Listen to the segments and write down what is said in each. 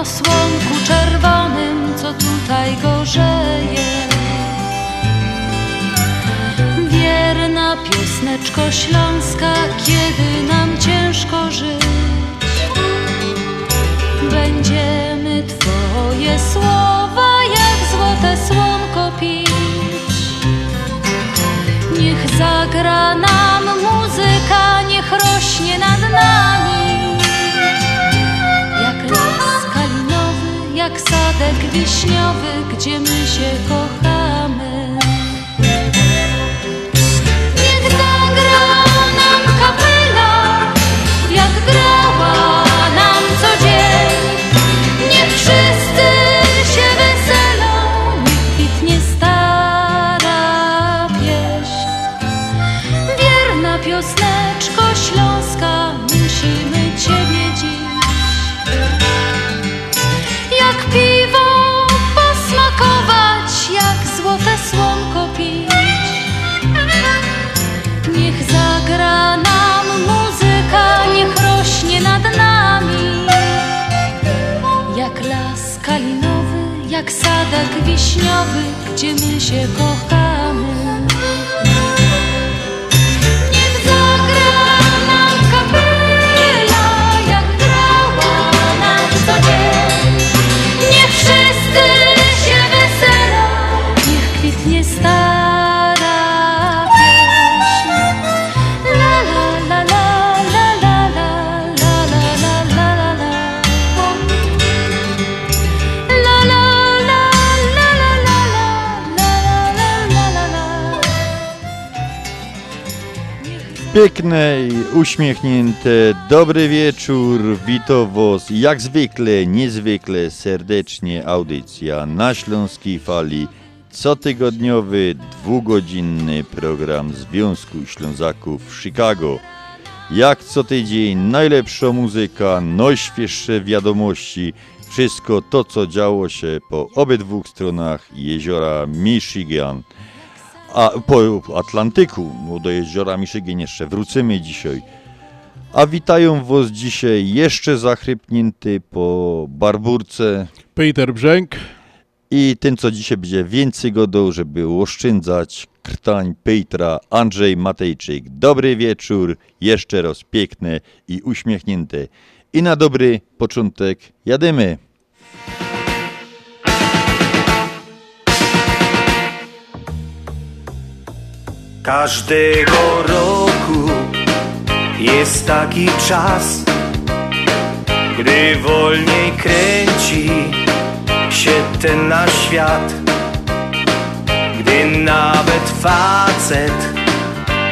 o słonku czerwonym, co tutaj gorzeje. Wierna piosneczko śląska, kiedy nam ciężko żyć. Będziemy Twoje słowa jak złote słonko pić. Niech zagra nam muzyka, niech rośnie nad nami. Sadek wiśniowy, gdzie my się kochamy. Sadek wiśniowy, gdzie my się kochamy. Piękne i uśmiechnięte, dobry wieczór, witam was jak zwykle, niezwykle serdecznie audycja na Śląskiej Fali, cotygodniowy, dwugodzinny program Związku Ślązaków w Chicago. Jak co tydzień najlepsza muzyka, najświeższe wiadomości, wszystko to co działo się po obydwu stronach jeziora Michigan. A po Atlantyku, do jeziora Michigan jeszcze wrócimy dzisiaj. A witają was dzisiaj jeszcze zachrypnięty po barburce Peter Brzęk. i ten, co dzisiaj będzie więcej godą, żeby oszczędzać krtań Petra, Andrzej Matejczyk. Dobry wieczór, jeszcze raz piękne i uśmiechnięte. I na dobry początek jademy. Każdego roku jest taki czas, gdy wolniej kręci się ten nasz świat. Gdy nawet facet,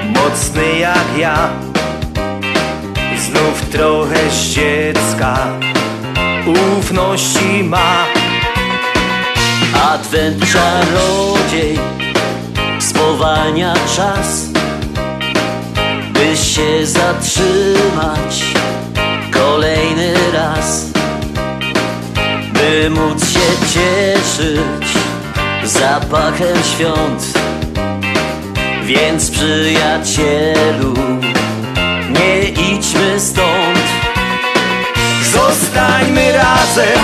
mocny jak ja, znów trochę z dziecka ufności ma. Adwent czarodziej spowalnia czas, by się zatrzymać kolejny raz, by móc się cieszyć zapachem świąt. Więc przyjacielu, nie idźmy stąd. Zostańmy razem,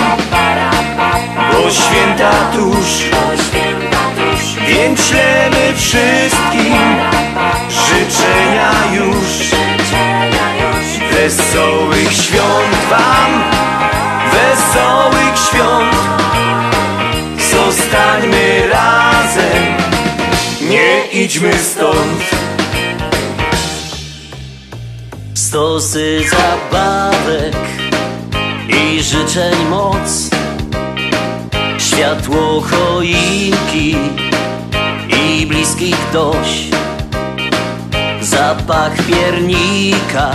bo święta tuż. Więc ślemy wszystkim życzenia już. Wesołych świąt wam, wesołych świąt. Zostańmy razem, nie idźmy stąd. Stosy zabawek i życzeń moc Światło choinki i bliskich dość Zapach piernika,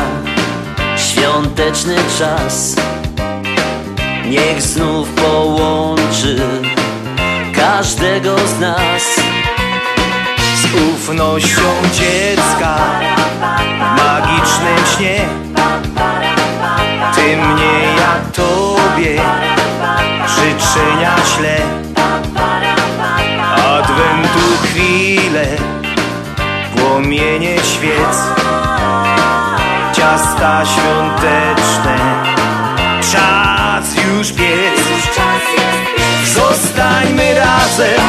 świąteczny czas. Niech znów połączy każdego z nas. Z ufnością dziecka magicznym śnie. Ty mnie, ja tobie życzenia ślę. Adwentu chwile, płomienie świec, ciasta świąteczne, czas już biec. Zostańmy razem,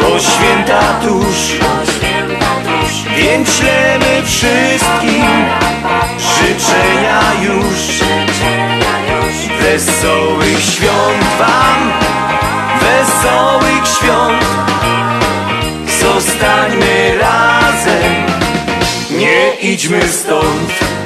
bo święta tuż, więc ślemy wszystkim życzenia już. Wesołych świąt wam, wesołych świąt. Zostańmy razem, nie idźmy stąd.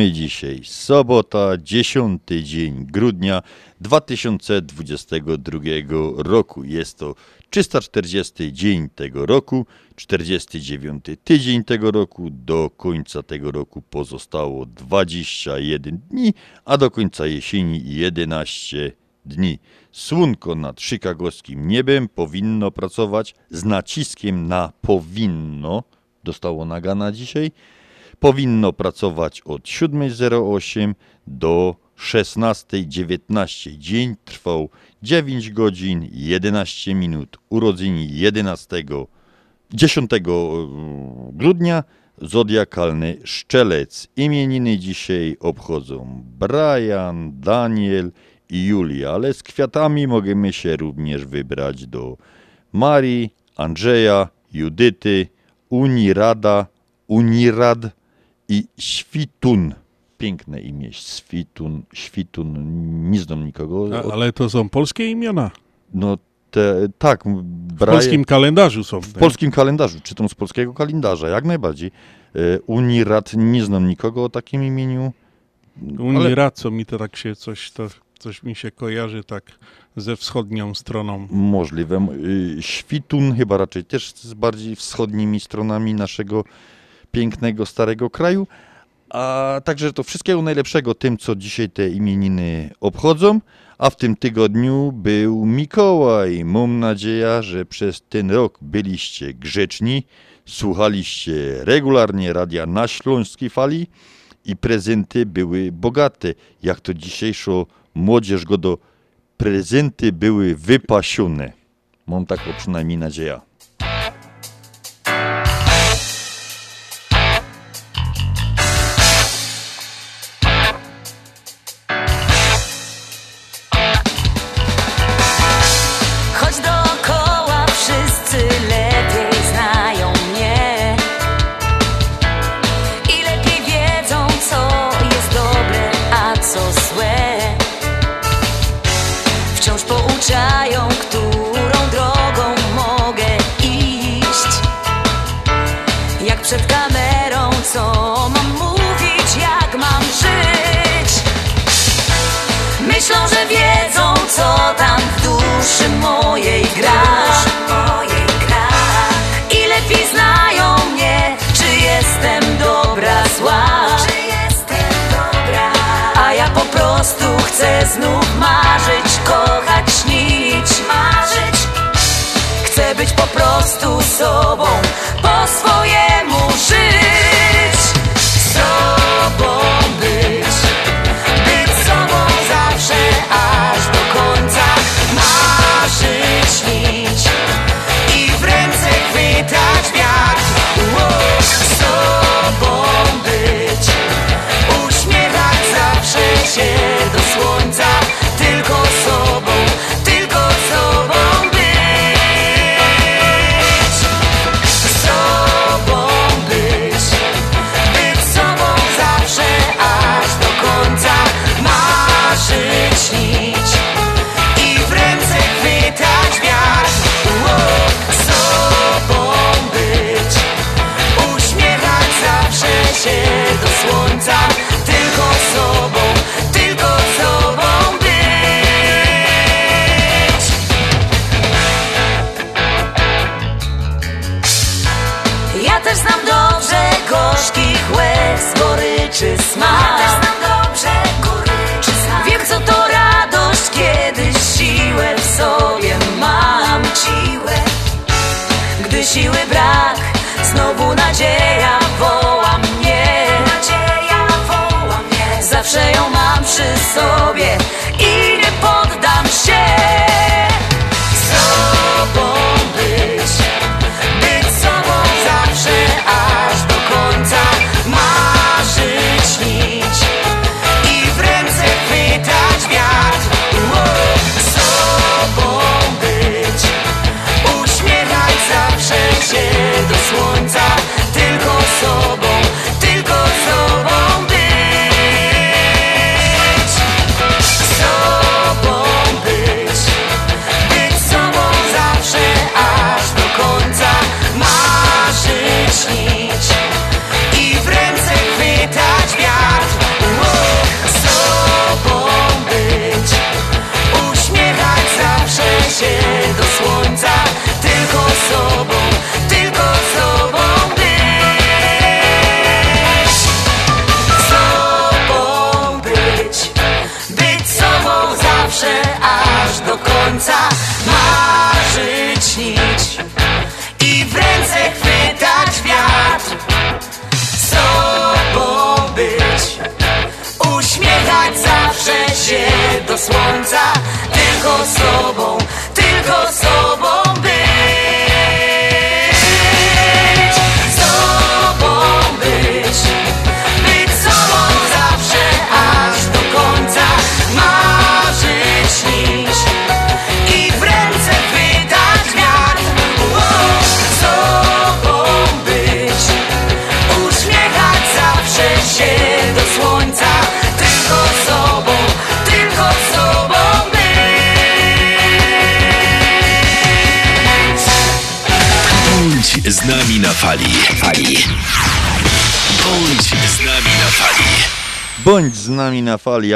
Mamy dzisiaj sobota, 10 dzień grudnia 2022 roku. Jest to 340 dzień tego roku, 49 tydzień tego roku. Do końca tego roku pozostało 21 dni, a do końca jesieni 11 dni. Słonko nad chicagowskim niebem powinno pracować z naciskiem na powinno. Dostało nagana dzisiaj powinno pracować od 7.08 do 16.19. Dzień trwał 9 godzin 11 minut. Urodzeni 11 10 grudnia zodiakalny szczelec. Imieniny dzisiaj obchodzą Brian, Daniel i Julia, ale z kwiatami możemy się również wybrać do Marii, Andrzeja, Judyty, Unirada, Unirad i Świtun. Piękne imię, Świtun, Świtun, nie znam nikogo. A, ale to są polskie imiona. No te, tak, W Brian, polskim kalendarzu są. w polskim kalendarzu, czytam z polskiego kalendarza, jak najbardziej. E, Unirad, nie znam nikogo o takim imieniu. Unirad, co mi to tak się coś, to, coś mi się kojarzy tak ze wschodnią stroną. Możliwe. Y, Świtun chyba raczej też z bardziej wschodnimi stronami naszego pięknego, starego kraju. A także to wszystkiego najlepszego tym, co dzisiaj te imieniny obchodzą. A w tym tygodniu był Mikołaj. Mam nadzieję, że przez ten rok byliście grzeczni, słuchaliście regularnie radia na Śląskiej Fali i prezenty były bogate. Jak to dzisiejszo młodzież go do prezenty były wypasione. Mam taką przynajmniej nadzieję. Prostu przy sobie.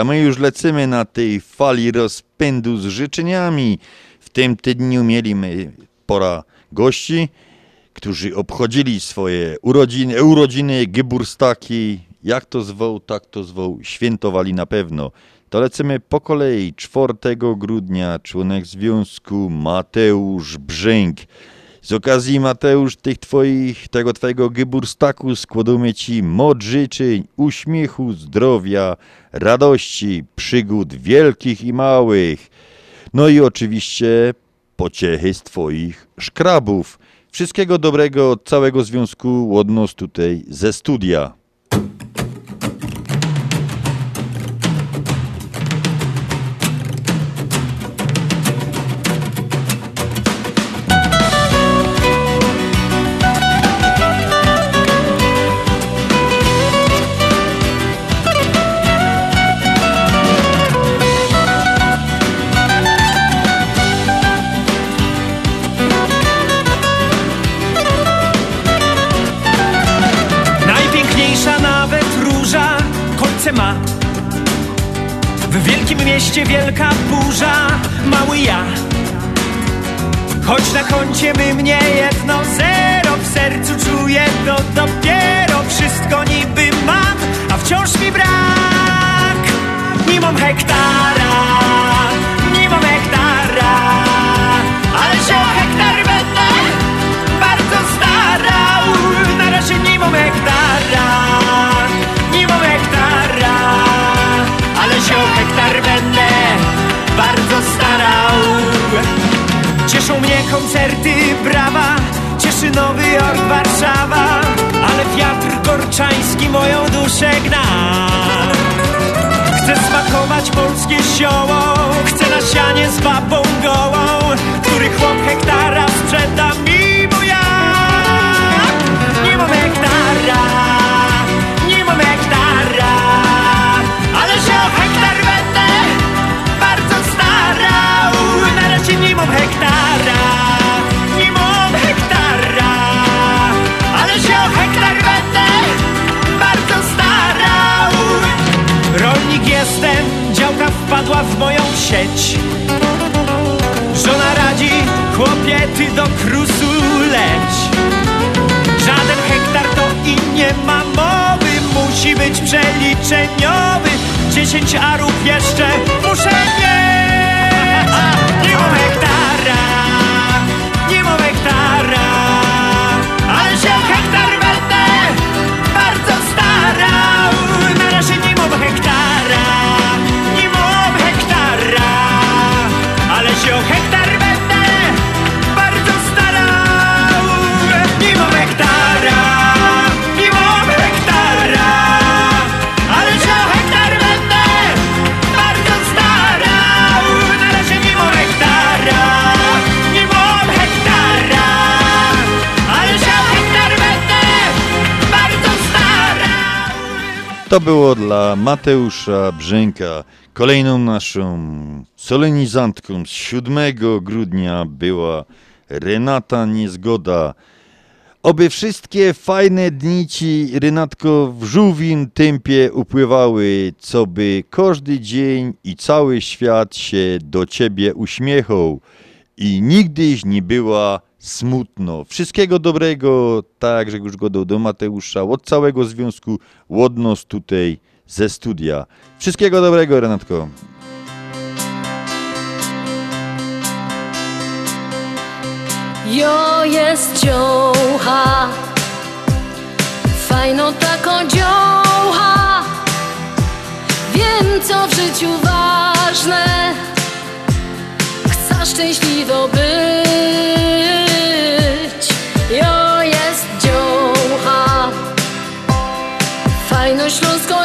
my już lecimy na tej fali rozpędu z życzeniami. W tym tydniu mieliśmy pora gości, którzy obchodzili swoje urodziny, urodziny Geburstaki, jak to zwoł, tak to zwoł, świętowali na pewno. To lecimy po kolei. 4 grudnia członek związku Mateusz Brzęk z okazji, Mateusz, tych twoich, tego twojego gyburstaku składamy ci moc życzeń, uśmiechu, zdrowia, radości, przygód wielkich i małych. No i oczywiście pociechy z twoich szkrabów. Wszystkiego dobrego od całego związku Łodnos tutaj ze studia. Cieszą mnie koncerty, brawa Cieszy Nowy Jork, Warszawa Ale wiatr korczański moją duszę gna. Chcę smakować polskie zioło Chcę nasianie z babą gołą Który chłop hektara sprzeda mi. działka wpadła w moją sieć. Żona radzi, chłopie, ty do krusu leć. Żaden hektar to i nie ma mowy Musi być przeliczeniowy. Dziesięć arów jeszcze muszę mieć. Nie mam hektara, nie mam hektara Ale się hektar będę bardzo starał. Na razie nie mam hektara. Się o hektar będę bardzo starał. Mam hektara, mam hektara Ale się o hektar będę bardzo starał. Na razie mam hektara, mam hektara Ale się o hektar będę bardzo starał. To było dla Mateusza Brzęka. Kolejną naszą solenizantką z 7 grudnia była Renata Niezgoda. Oby wszystkie fajne dni ci, Renatko, w żółwim tempie upływały, co by każdy dzień i cały świat się do ciebie uśmiechał i nigdyś nie była smutno. Wszystkiego dobrego, tak jak Grzegorz Godą do Mateusza, od całego związku, łodnos tutaj ze studia. Wszystkiego dobrego, Renatko. Jo jest dziołcha, fajno taką dziołcha. Wiem, co w życiu ważne, chcę szczęśliwo być. Jo jest dziołcha, fajno śląsko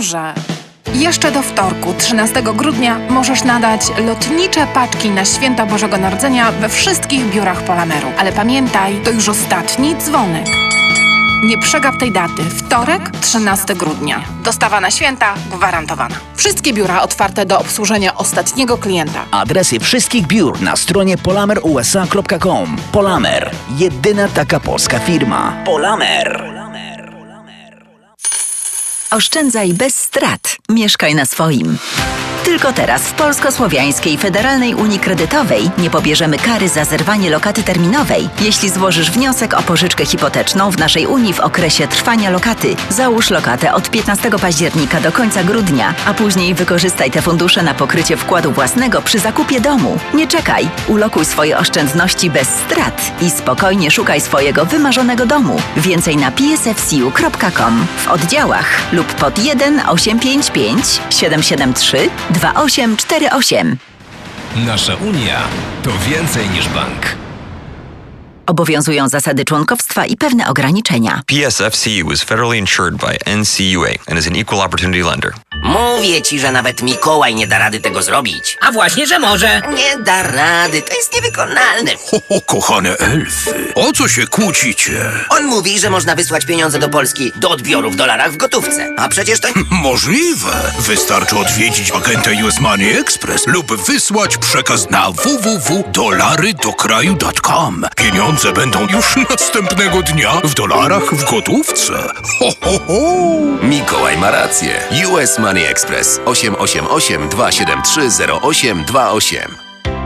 zdążę. Jeszcze do wtorku, 13 grudnia, możesz nadać lotnicze paczki na święta Bożego Narodzenia we wszystkich biurach Polameru. Ale pamiętaj, to już ostatni dzwonek. Nie przegap tej daty. Wtorek, 13 grudnia. Dostawa na święta gwarantowana. Wszystkie biura otwarte do obsłużenia ostatniego klienta. Adresy wszystkich biur na stronie polamerusa.com. Polamer. Jedyna taka polska firma. Polamer. Oszczędzaj bez strat. Mieszkaj na swoim. Tylko teraz w Polsko-Słowiańskiej Federalnej Unii Kredytowej nie pobierzemy kary za zerwanie lokaty terminowej, jeśli złożysz wniosek o pożyczkę hipoteczną w naszej Unii w okresie trwania lokaty. Załóż lokatę od 15 października do końca grudnia, a później wykorzystaj te fundusze na pokrycie wkładu własnego przy zakupie domu. Nie czekaj, ulokuj swoje oszczędności bez strat i spokojnie szukaj swojego wymarzonego domu. Więcej na psfcu.com w oddziałach lub pod 1 855 773 2848. Nasza Unia to więcej niż bank. Obowiązują zasady członkowstwa i pewne ograniczenia. PSFCU is federally insured by NCUA and is an equal opportunity lender. Mówię ci, że nawet Mikołaj nie da rady tego zrobić. A właśnie, że może. Nie da rady, to jest niewykonalne. Ho, ho, kochane elfy, o co się kłócicie? On mówi, że można wysłać pieniądze do Polski do odbioru w dolarach w gotówce. A przecież to... Możliwe. Wystarczy odwiedzić agenta US Money Express lub wysłać przekaz na www.dolarydokraju.com. Pieniądze będą już następnego dnia w dolarach w gotówce. Ho, ho, ho. Mikołaj ma rację. US Money Express 888 273 0828.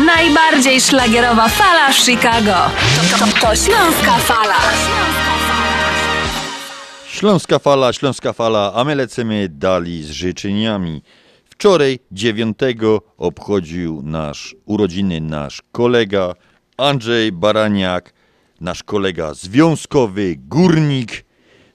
Najbardziej szlagierowa fala Chicago. To, to, to Śląska Fala. Śląska fala, śląska fala, a my lecimy dali z życzeniami. Wczoraj, 9, obchodził nasz urodziny nasz kolega Andrzej Baraniak, nasz kolega związkowy, górnik,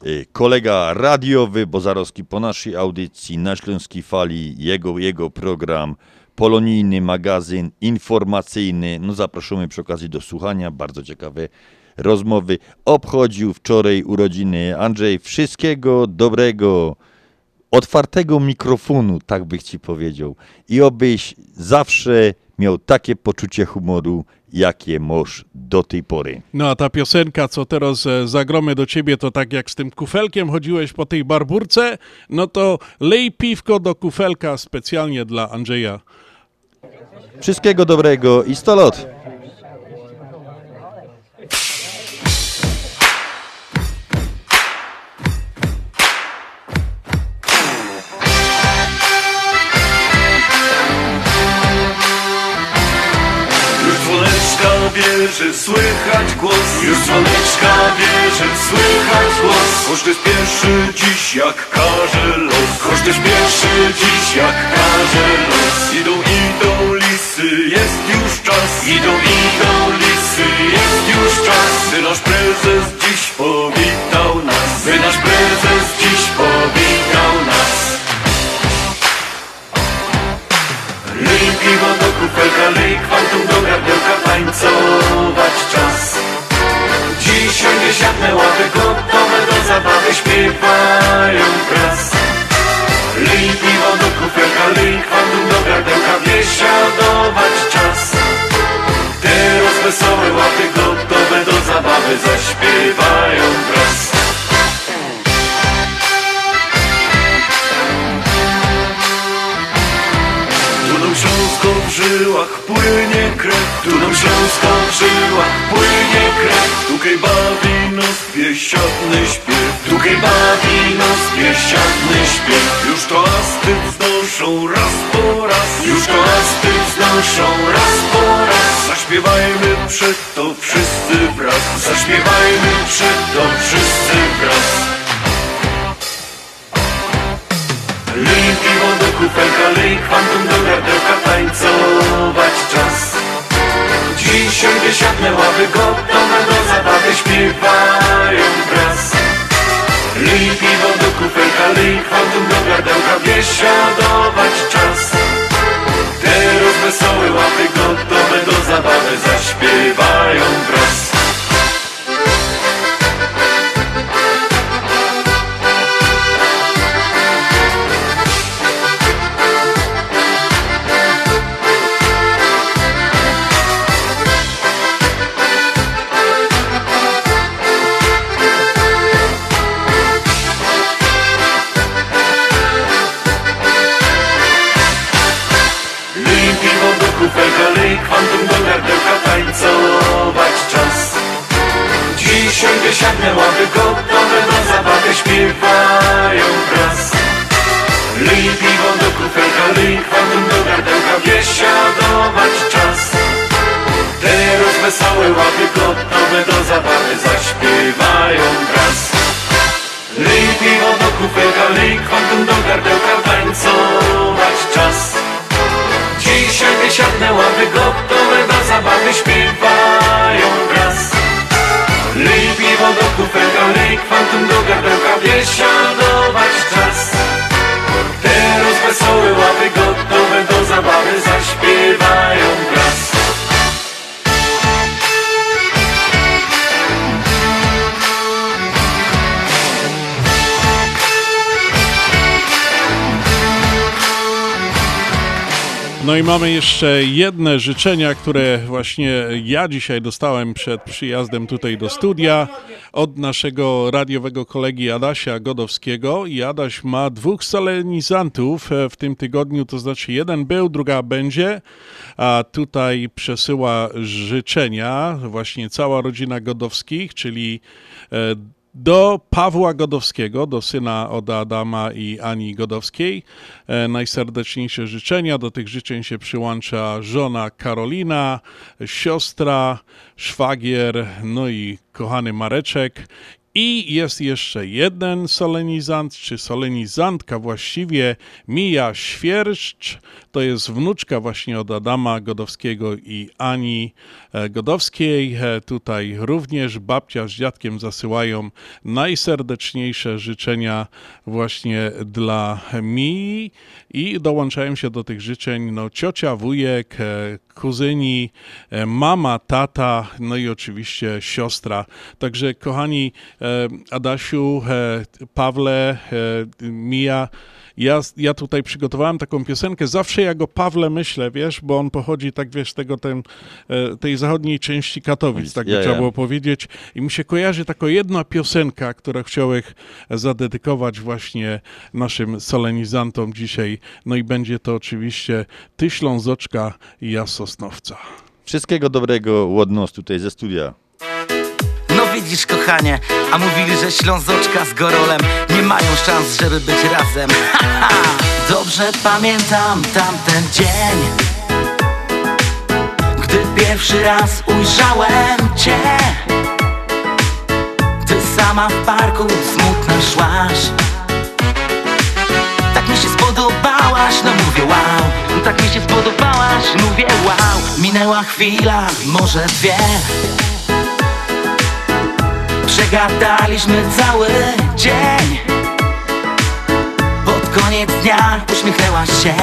y, kolega radiowy, bo Zarowski po naszej audycji na Śląskiej Fali, jego, jego program, polonijny magazyn informacyjny. No zapraszamy przy okazji do słuchania, bardzo ciekawe rozmowy. Obchodził wczoraj urodziny. Andrzej, wszystkiego dobrego, otwartego mikrofonu, tak bych ci powiedział. I obyś zawsze miał takie poczucie humoru, jakie masz do tej pory. No a ta piosenka, co teraz e, zagromy do ciebie, to tak jak z tym kufelkiem chodziłeś po tej barburce, no to lej piwko do kufelka specjalnie dla Andrzeja. Wszystkiego dobrego i 100 lat. Bierze słychać głos. Już dzwoneczka bierze słychać głos. Też pierwszy dziś jak każe los. Też pierwszy dziś jak każe los. Idą, idą lisy, jest już czas. Idą, idą lisy, jest już czas. By nasz prezes dziś powitał nas. By nasz prezes dziś powitał nas. Lej piwo do kufelka, lej kwantum do gardełka Tańcować czas. Dzisiaj dziesiątne ławy gotowe do zabawy Śpiewają wraz Lej piwo do kufelka, lej kwantum do gardełka Biesiadować czas. Teraz wesołe ławy gotowe do zabawy Zaśpiewają wraz żyłach płynie krew Tu nam Śląsko w żyłach płynie krew. Tukaj bawi nos biesiadny śpiew Tukaj bawi nos biesiadny śpiew. Już to asty wznoszą raz po raz Już to asty wznoszą raz po raz. Zaśpiewajmy przed to wszyscy wraz Zaśpiewajmy przed to wszyscy wraz. Lej kufelka, lej kwantum do gardełka, tańcować czas. Dzisiaj ławy gotowe do zabawy śpiewają wraz. Do kufelka, lej kwantum do gardełka, biesiadować czas. Teraz wesołe łapy gotowe do zabawy zaśpiewają wraz. Jeszcze jedne życzenia, które właśnie ja dzisiaj dostałem przed przyjazdem tutaj do studia od naszego radiowego kolegi Adasia Godowskiego. I Adaś ma dwóch solenizantów e, w tym tygodniu, to znaczy jeden był, druga będzie, a tutaj przesyła życzenia właśnie cała rodzina Godowskich, czyli e, do Pawła Godowskiego, do syna od Adama i Ani Godowskiej. E, najserdeczniejsze życzenia. Do tych życzeń się przyłącza żona Karolina, siostra, szwagier, no i kochany Mareczek. I jest jeszcze jeden solenizant, czy solenizantka właściwie, Mija Świerszcz. To jest wnuczka właśnie od Adama Godowskiego i Ani e, Godowskiej. E, Tutaj również babcia z dziadkiem zasyłają najserdeczniejsze życzenia właśnie dla Mii i dołączają się do tych życzeń no, ciocia, wujek, e, kuzyni, mama, tata, no i oczywiście siostra. Także kochani Adasiu, e, Pawle, e, Mija, ja, ja tutaj przygotowałem taką piosenkę. Zawsze jak o Pawle myślę, wiesz, bo on pochodzi tak, wiesz, tego, ten, e, tej zachodniej części Katowic, tak by Ja, trzeba ja. było powiedzieć. I mi się kojarzy taka jedna piosenka, którą chciałem zadedykować właśnie naszym solenizantom dzisiaj. No i będzie to oczywiście Ty Ślązoczka i ja Sosnowca. Wszystkiego dobrego, ładność tutaj ze studia. Widzisz kochanie, a mówili, że Ślązoczka z Gorolem Nie mają szans, żeby być razem. Dobrze pamiętam tamten dzień Gdy pierwszy raz ujrzałem Cię. Ty sama w parku smutna szłaś. Tak mi się spodobałaś, no mówię wow. Tak mi się spodobałaś, mówię wow. Minęła chwila, może dwie Przegadaliśmy cały dzień. Pod koniec dnia uśmiechnęłaś się.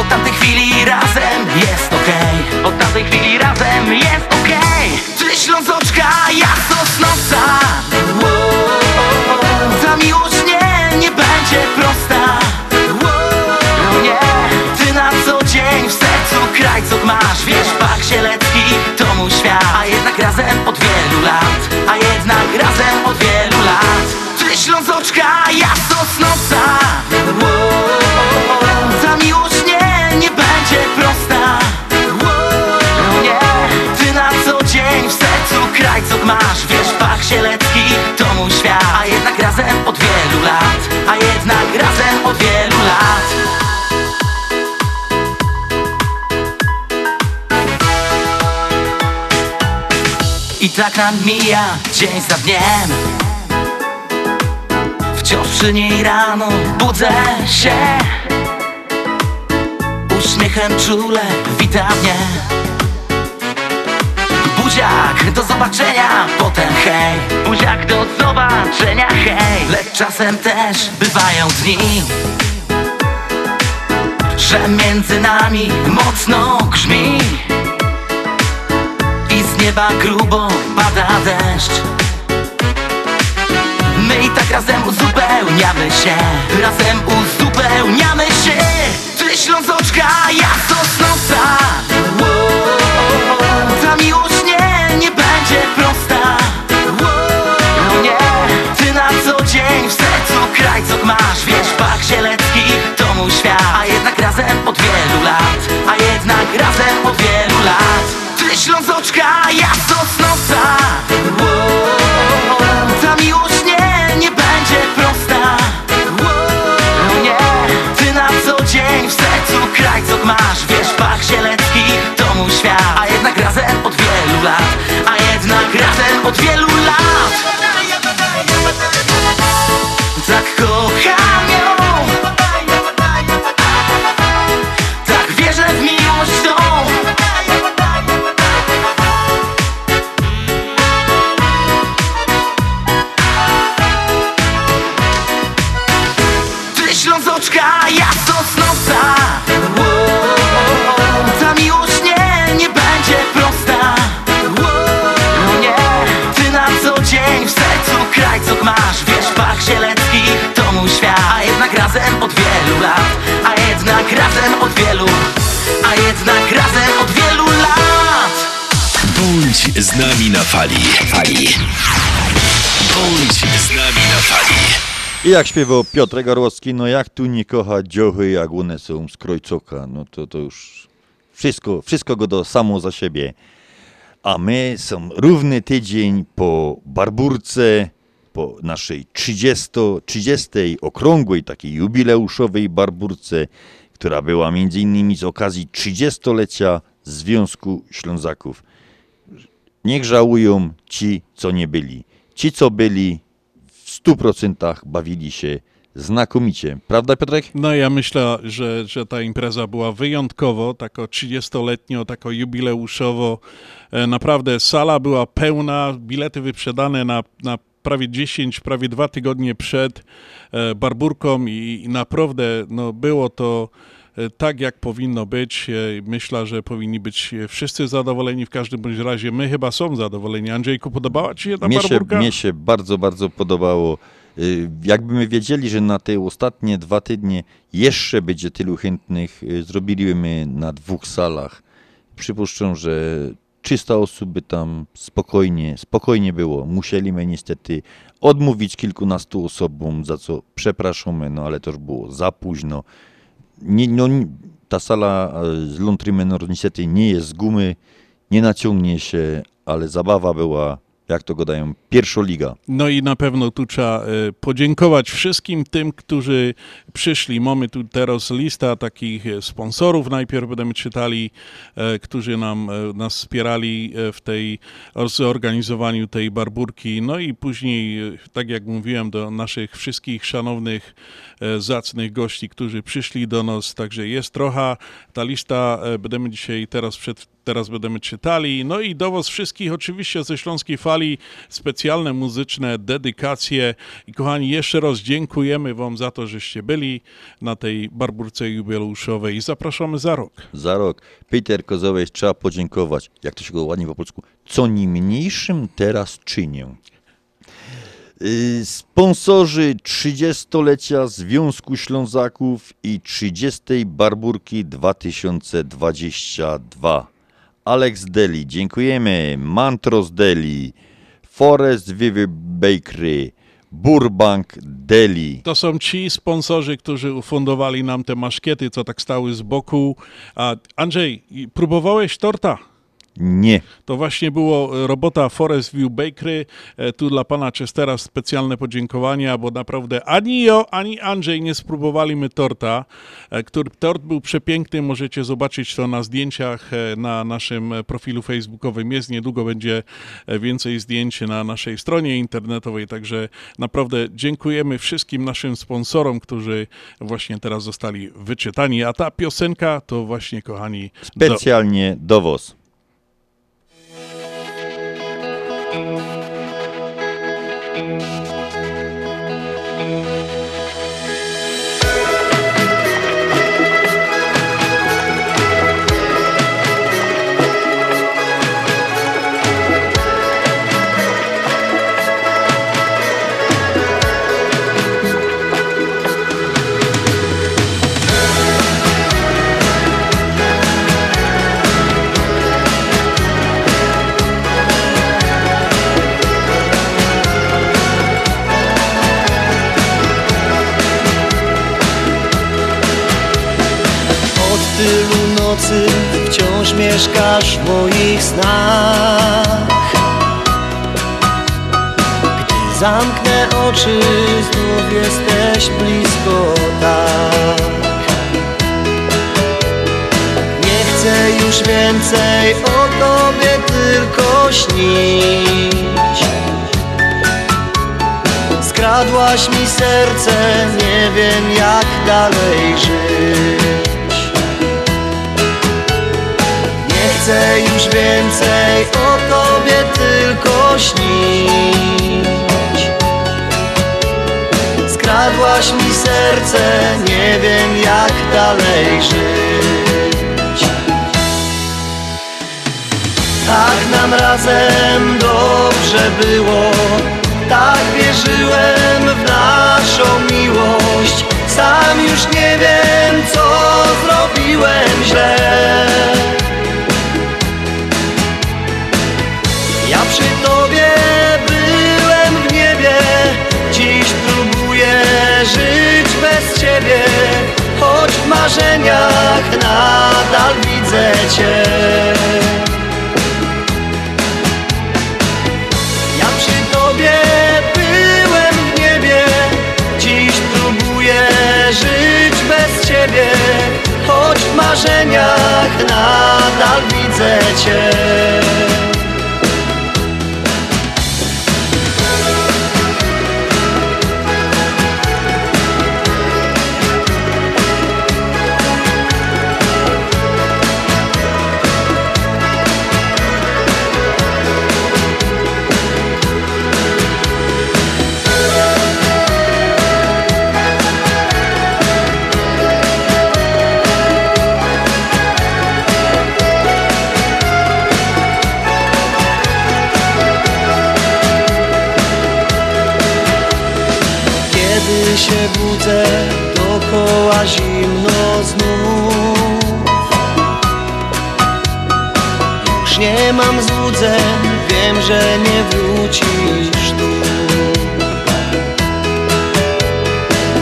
Od tamtej chwili razem jest okej. Od tamtej chwili razem jest okej. Ty Ślązoczka, ja Sosnowca? Wow. Ta miłość nie, nie będzie prosta I tak nam mija dzień za dniem. Wciąż przy niej rano budzę się. Uśmiechem czule wita mnie. Buziak, do zobaczenia, potem hej. Buziak, do zobaczenia, hej. Lecz czasem też bywają dni Że między nami mocno grzmi nieba grubo pada deszcz. My i tak razem uzupełniamy się. Razem uzupełniamy się. Ty Ślązoczka, ja Sosnowca. Ta miłość nie, nie będzie prosta. No nie, ty na co dzień w sercu krajcok masz. Wiesz, Bach Zielecki to mój świat. A jednak razem od wielu lat. A jednak razem od wielu lat od wielu lat z nami na fali. Fali. Bądź z nami na fali. I jak śpiewał Piotr Garłowski, no jak tu nie kocha dziochy, jak one są z Krojcoka, no to to już wszystko, wszystko go do samo za siebie. A my są równy tydzień po Barburce, po naszej 30, 30 okrągłej, takiej jubileuszowej Barburce, która była między innymi z okazji 30-lecia Związku Ślązaków. Niech żałują ci, co nie byli. Ci, co byli, w 100% bawili się znakomicie. Prawda, Piotrek? No ja myślę, że, że ta impreza była wyjątkowo, tako 30-letnio, tako jubileuszowo. E, Naprawdę sala była pełna, bilety wyprzedane na, na prawie 10, prawie dwa tygodnie przed e, Barburką i, i naprawdę no, było to tak, jak powinno być. E, Myślę, że powinni być e, wszyscy zadowoleni. W każdym bądź razie my chyba są zadowoleni. Andrzejku, podobała Ci się ta Mnie się, Barburka? mnie się bardzo, bardzo podobało. Jakbyśmy wiedzieli, że na te ostatnie dwa tygodnie jeszcze będzie tylu chętnych, y, zrobilibyśmy na dwóch salach. Przypuszczam, że 300 osób by tam spokojnie, spokojnie było. Musieliśmy niestety odmówić kilkunastu osobom, za co przepraszamy, no ale to już było za późno. Nie, no, ta sala e, z Luntry Menor niestety nie jest z gumy, nie naciągnie się, ale zabawa była, jak to gadają, pierwszoliga. No i na pewno tu trzeba e, podziękować wszystkim tym, którzy przyszli. Mamy tu teraz lista takich e, sponsorów. Najpierw będziemy czytali, e, którzy nam, nas wspierali w tej zorganizowaniu tej barburki. No i później, tak jak mówiłem, do naszych wszystkich szanownych, zacnych gości, którzy przyszli do nas. Także jest trochę. Ta lista będziemy dzisiaj teraz przed teraz będziemy czytali. No i do Was wszystkich oczywiście ze Śląskiej Fali specjalne muzyczne dedykacje. I kochani, jeszcze raz dziękujemy Wam za to, żeście byli na tej barburce jubileuszowej zapraszamy za rok. Za rok. Peter Kozołeś trzeba podziękować, jak to się go ładnie po polsku, co nimniejszym teraz czynię. Y, Sponsorzy 30-lecia Związku Ślązaków i 30. Barburki 2022. Alex Deli, dziękujemy. Mantros Deli, Forest Vivi Bakery, Burbank Deli. To są ci sponsorzy, którzy ufundowali nam te maszkiety, co tak stały z boku. Andrzej, próbowałeś torta? Nie. To właśnie było e, robota Forest View Bakery. E, Tu dla pana Chestera specjalne podziękowania, bo naprawdę ani ja, ani Andrzej nie spróbowali my torta, e, który tort był przepiękny. Możecie zobaczyć to na zdjęciach na naszym profilu facebookowym. Jest niedługo będzie więcej zdjęć na naszej stronie internetowej, także naprawdę dziękujemy wszystkim naszym sponsorom, którzy właśnie teraz zostali wyczytani. A ta piosenka to właśnie, kochani, Specjalnie do WOS. Nocy wciąż mieszkasz w moich snach. Gdy zamknę oczy, znów jesteś blisko tak. Nie chcę już więcej o tobie tylko śnić. Skradłaś mi serce, nie wiem jak dalej żyć chcę już więcej o tobie tylko śnić. Skradłaś mi serce, nie wiem jak dalej żyć. Tak nam razem dobrze było Tak wierzyłem w naszą miłość. Sam już nie wiem co zrobiłem źle Ja przy tobie byłem w niebie Dziś próbuję żyć bez ciebie. Choć w marzeniach nadal widzę cię. Ja przy tobie byłem w niebie Dziś próbuję żyć bez ciebie. Choć w marzeniach nadal widzę cię się budzę, dookoła zimno znów. Już nie mam złudzeń, wiem, że nie wrócisz tu.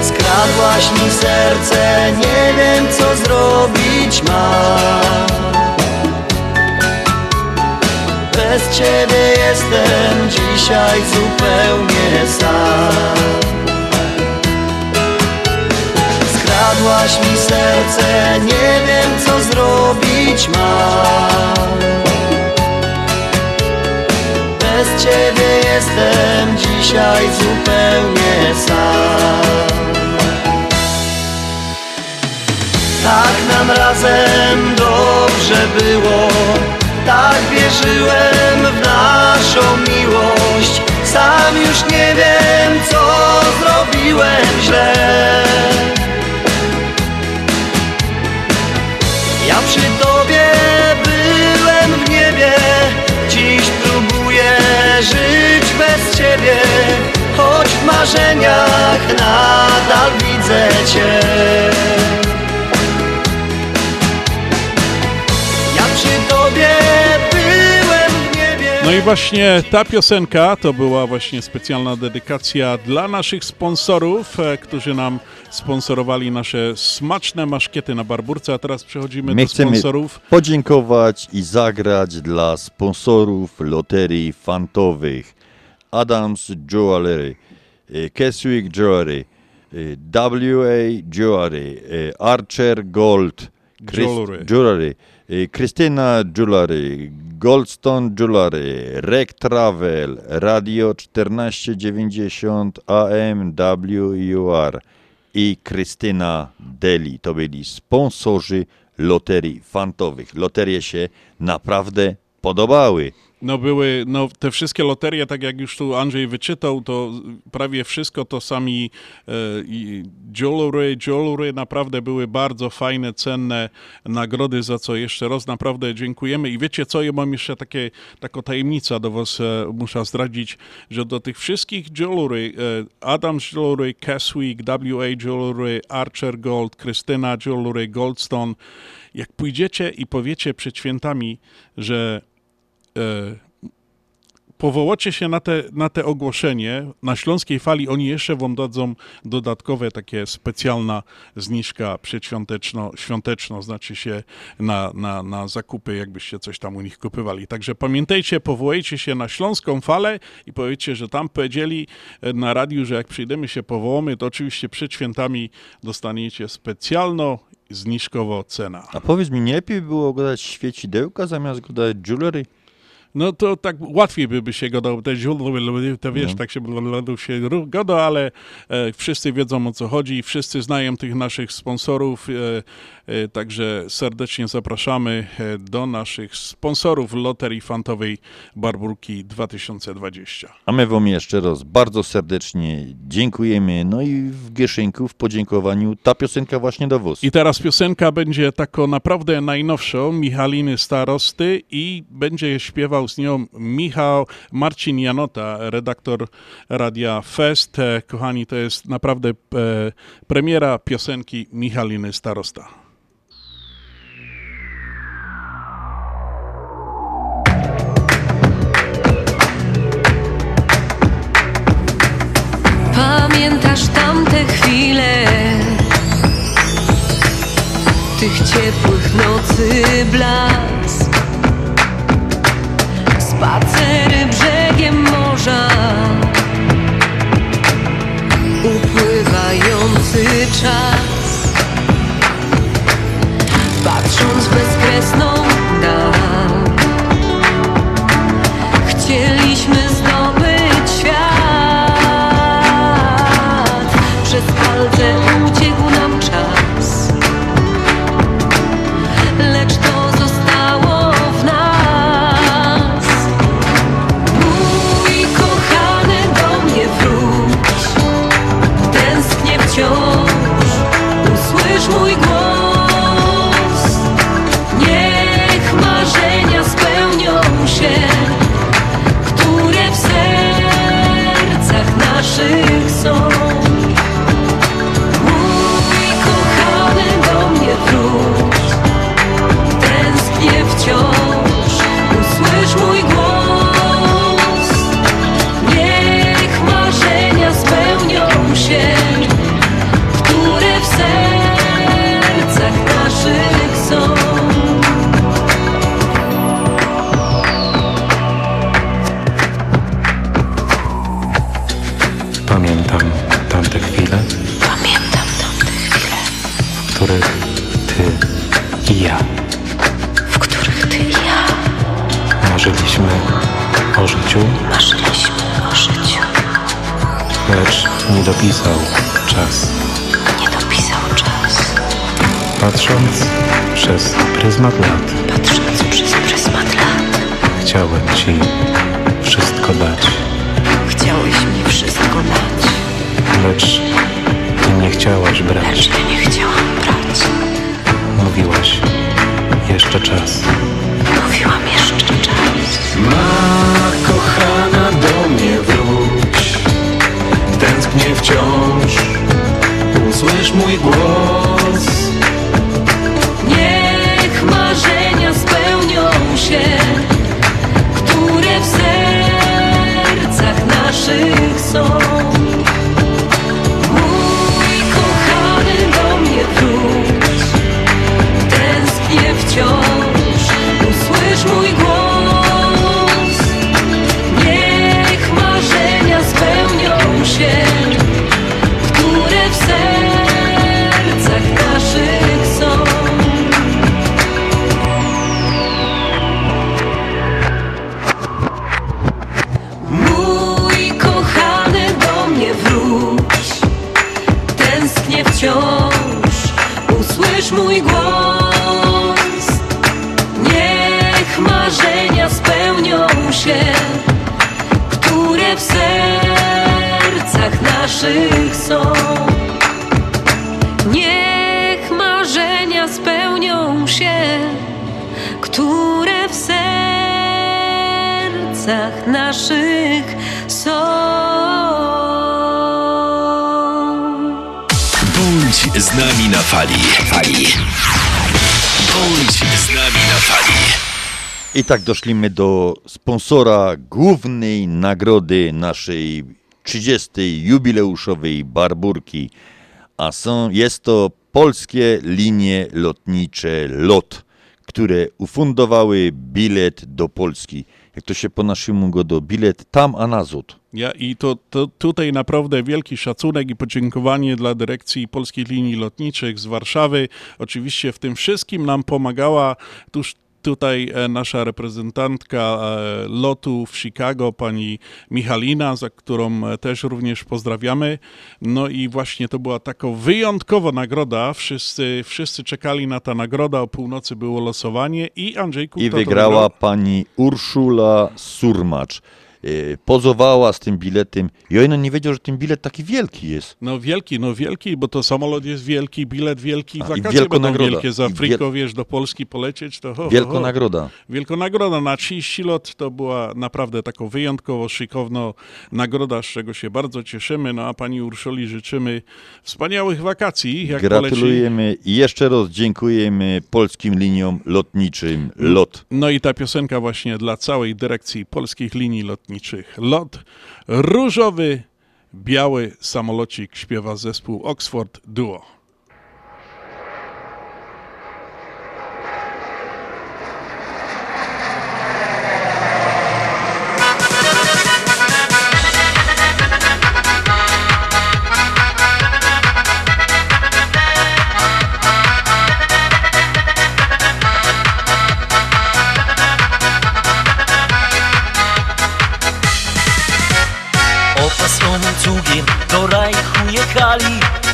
Skradłaś mi serce, nie wiem co zrobić mam. Bez ciebie jestem dzisiaj zupełnie sam Skradłaś mi serce, nie wiem co zrobić mam. Bez ciebie jestem dzisiaj zupełnie sam. Tak nam razem dobrze było Tak wierzyłem w naszą miłość. Sam już nie wiem co zrobiłem źle żyć bez ciebie Choć w marzeniach nadal widzę cię No i właśnie ta piosenka to była właśnie specjalna dedykacja dla naszych sponsorów, e, którzy nam sponsorowali nasze smaczne maszkiety na Barburce, a teraz przechodzimy My do sponsorów. podziękować i zagrać dla sponsorów loterii fantowych Adams Jewelry, e, Keswick Jewelry, e, WA Jewelry, Archer Gold, Jewelry. Jewelry, Krystyna Jewelry, Goldstone Jewelry, Rec Travel, Radio 1490 AM WUR i Krystyna Deli. To byli sponsorzy loterii fantowych. Loterie się naprawdę podobały. No były, no te wszystkie loterie, tak jak już tu Andrzej wyczytał, to prawie wszystko to sami e, jewelry, jewelry naprawdę były bardzo fajne, cenne nagrody, za co jeszcze raz naprawdę dziękujemy. I wiecie co, ja mam jeszcze takie, taką tajemnicę do was e, muszę zdradzić, że do tych wszystkich jewelry, e, Adams Jewelry, Keswick, WA Jewelry, Archer Gold, Krystyna Jewelry, Goldstone, jak pójdziecie i powiecie przed świętami, że powołacie się na te, na te ogłoszenie, na Śląskiej Fali oni jeszcze wam dadzą dodatkowe takie specjalna zniżka przedświąteczno, świąteczno, znaczy się na, na, na zakupy, jakbyście coś tam u nich kupywali. Także pamiętajcie, powołajcie się na Śląską Falę i powiedzcie, że tam powiedzieli e, na radiu, że jak przyjdziemy się powołamy, to oczywiście przed świętami dostaniecie specjalną zniżkowo cena. A powiedz mi, nie lepiej było gadać świecidełka zamiast gadać jewelry? No to tak łatwiej by, by się gadał, te źródły, to wiesz, No. tak się się gada, ale e, wszyscy wiedzą o co chodzi, wszyscy znają tych naszych sponsorów, e, e, także serdecznie zapraszamy e, do naszych sponsorów Loterii Fantowej Barburki 2020. A my wam jeszcze raz bardzo serdecznie dziękujemy. No i w Gieszynku w podziękowaniu ta piosenka właśnie do was. I teraz piosenka będzie taką naprawdę najnowszą, Michaliny Starosty i będzie śpiewał z nią Michał Marcin Janota, redaktor Radia Fest. E, Kochani, to jest naprawdę e, premiera piosenki Michaliny Starosta. Pamiętasz tamte chwile Tych ciepłych nocy blask Spacery brzegiem morza. Upływający czas. Patrząc w i ja w których ty i ja marzyliśmy o życiu, marzyliśmy o życiu. lecz nie dopisał czas. Nie dopisał czas, Patrząc przez pryzmat lat, patrząc przez pryzmat lat. chciałem ci wszystko dać, Chciałeś mi wszystko dać, lecz ty nie chciałaś brać. lecz ja nie. Mówiłaś jeszcze czas. Mówiłam jeszcze czas. Ma kochana do mnie wróć. Tęsknię wciąż. Usłysz mój głos. Niech marzenia spełnią się, które w sercach naszych są. I tak doszliśmy do sponsora głównej nagrody naszej 30. jubileuszowej barburki, a są, jest to polskie linie lotnicze LOT, które ufundowały bilet do Polski. Jak to się po naszemu go do bilet tam, a nazad. Ja, I to, to tutaj naprawdę wielki szacunek i podziękowanie dla dyrekcji Polskich Linii Lotniczych z Warszawy. Oczywiście w tym wszystkim nam pomagała tuż tutaj e, nasza reprezentantka e, lotu w Chicago, pani Michalina, za którą e, też również pozdrawiamy. No i właśnie to była taka wyjątkowa nagroda. Wszyscy, wszyscy czekali na tę nagrodę. O północy było losowanie i Andrzejku... I wygrała wygrał? pani Urszula Surmacz. E, Pozowała z tym biletem i on nie wiedział, że ten bilet taki wielki jest. No wielki, no wielki, bo to samolot jest wielki, bilet wielki, A, i wakacje wielko będą nagroda. wielkie. Z Afryką, wiesz, do Polski polecieć, to ho, ho. nagroda. Wielko nagroda na 30 lot to była naprawdę taką wyjątkowo szykowną nagroda, z czego się bardzo cieszymy. No a pani Urszuli życzymy wspaniałych wakacji. Jak poleci. Gratulujemy i jeszcze raz dziękujemy polskim liniom lotniczym LOT. No i ta piosenka właśnie dla całej dyrekcji polskich linii lotniczych. Lot różowy, biały samolocik śpiewa zespół Oxford Duo.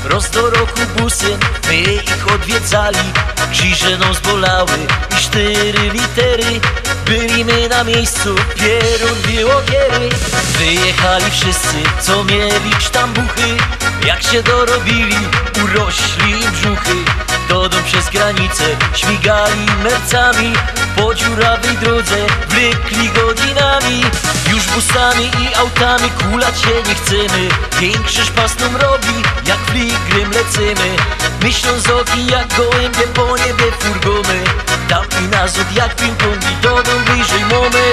Roz do roku busem my ich odwiedzali. Krzyże nos bolały i cztery litery. Byliśmy na miejscu, pierun bił ogiery. Wyjechali wszyscy, co mieli sztambuchy. Jak się dorobili, urośli im brzuchy Dodą przez granicę, śmigali mercami. Po dziurawej drodze, wlekli godzinami. Już busami i autami kulać się nie chcemy. Większy szpas nam robi, jak fligrym lecimy. Myśląc oki jak gołębie po niebie furgony. Tam i nazad jak ping-pong i dodą bliżej mamy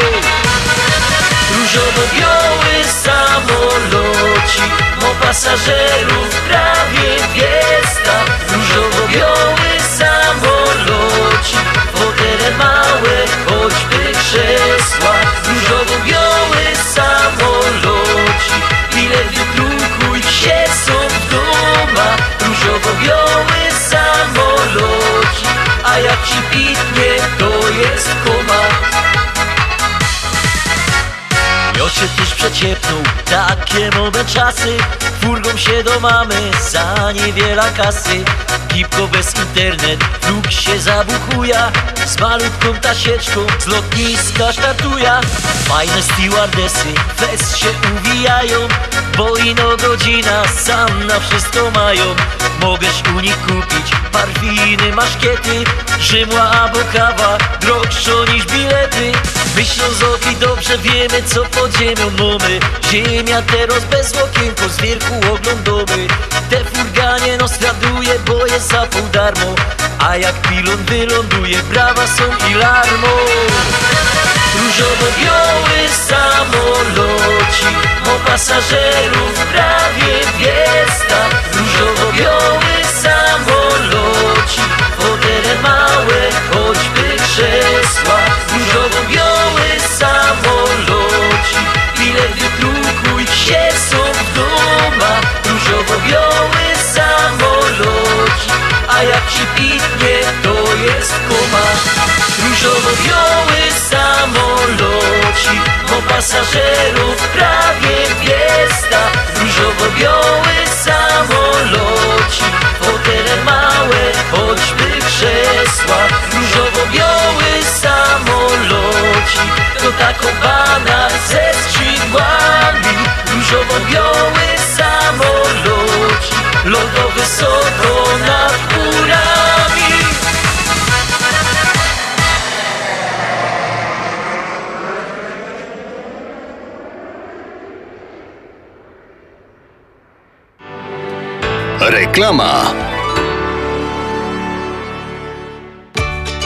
Różowo-biały samolocik Ma pasażerów prawie dwiesta przeciepnął takie nowe czasy Furgą się do mamy za niewiele kasy. Gipko bez internet, fluk się zabuchuja Z malutką tasieczką z lotniska startuja Fajne stewardesy fest się uwijają. Bo ino godzina sam na wszystko mają. Mogesz u nich kupić parfiny, maszkiety. Rzymła albo kawa, droższą niż bilety. Myślą z oki dobrze wiemy co pod ziemią mamy. Ziemia teraz bez okienko z wierchu oglądamy Te furganie nos raduje, bo jest za pół darmo. A jak pilot wyląduje, brawa są i larmo. Różowo-biały samolocik Ma pasażerów prawie dwiesta. Różowo-biały samolocik Fotele małe, choćby krzesła. Różowo-biały samolocik co biały samoloci A jak się pitnie, to jest kuma. Różowo-biały samoloci Bo pasażerów prawie gwiazda. Różowo-biały samoloci Hotele małe, choćby krzesła. Różowo-biały samoloci To taką bana ze skrzydłami. Samolot Lodo nad górami. Reklama.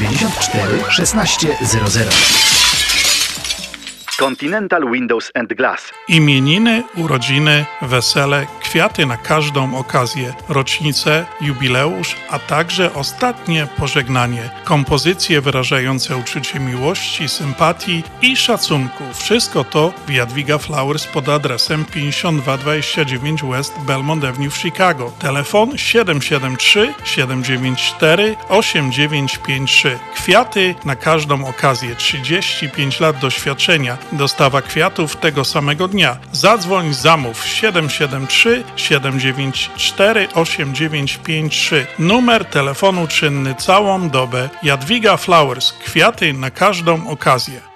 1600. Continental Windows and Glass. Imieniny, urodziny, wesele, kwiaty na każdą okazję, rocznicę, jubileusz, a także ostatnie pożegnanie. Kompozycje wyrażające uczucie miłości, sympatii i szacunku. Wszystko to w Jadwiga Flowers pod adresem 5229 West Belmont Avenue w Chicago. Telefon 773 794 8953. Kwiaty na każdą okazję. 35 lat doświadczenia. Dostawa kwiatów tego samego dnia. Zadzwoń, zamów 773 794 8953. Numer telefonu czynny całą dobę. Jadwiga Flowers. Kwiaty na każdą okazję.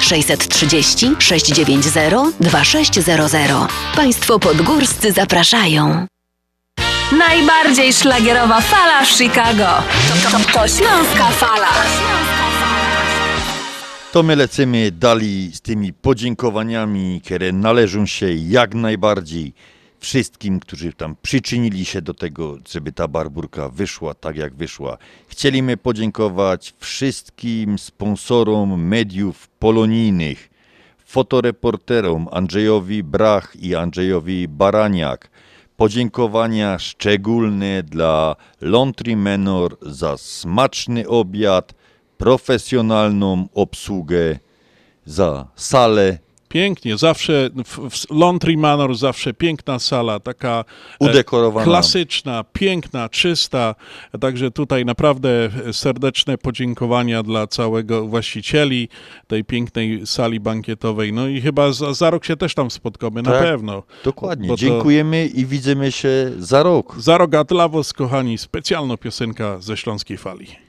630 690 2600. Państwo podgórscy zapraszają. Najbardziej szlagierowa fala w Chicago. To, to, to Śląska Fala. To my lecimy dalej z tymi podziękowaniami, które należą się jak najbardziej wszystkim, którzy tam przyczynili się do tego, żeby ta barburka wyszła tak, jak wyszła. Chcieliśmy podziękować wszystkim sponsorom mediów polonijnych, fotoreporterom Andrzejowi Brach i Andrzejowi Baraniak. Podziękowania szczególne dla Laundry Menor za smaczny obiad, profesjonalną obsługę, za salę Pięknie, zawsze w, Laundry Manor zawsze piękna sala, taka e, Udekorowana. klasyczna, piękna, czysta. Także tutaj naprawdę serdeczne podziękowania dla całego właścicieli tej pięknej sali bankietowej. No i chyba za, za rok się też tam spotkamy, na Tak, pewno. Dokładnie. To- Dziękujemy i widzimy się za rok. Za rok a dla was, kochani, specjalna piosenka ze Śląskiej Fali.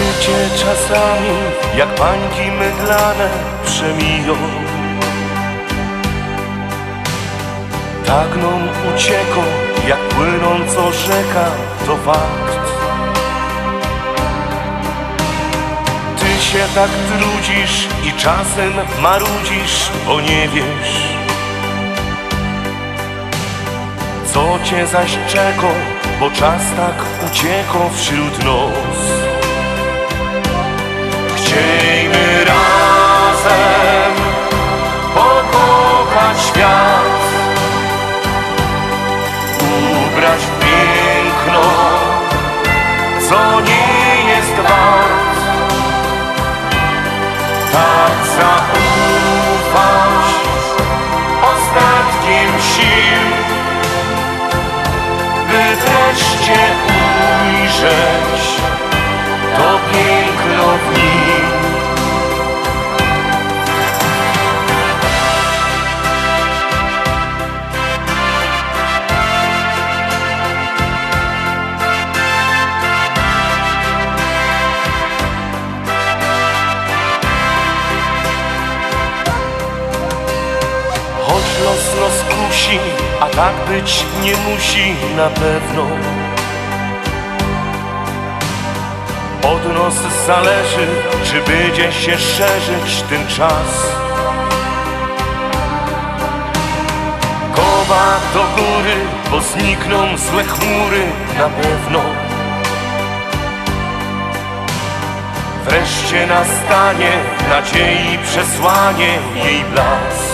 Życie czasami jak bańki mydlane przemiją. Nam uciekło jak płynąco rzeka to fakt. Ty się tak trudzisz i czasem marudzisz, bo nie wiesz Co cię zaś czeka, bo czas tak uciekł wśród nos Chciejmy razem pokochać świat Ubrać w piękno, co nie jest wart. Tak zaufać ostatkiem sił By wreszcie ujrzeć kusi, a tak być nie musi na pewno. Od nas zależy, czy będzie się szerzyć ten czas. Kowa do góry, bo znikną złe chmury na pewno. Wreszcie nastanie nadziei przesłanie jej blask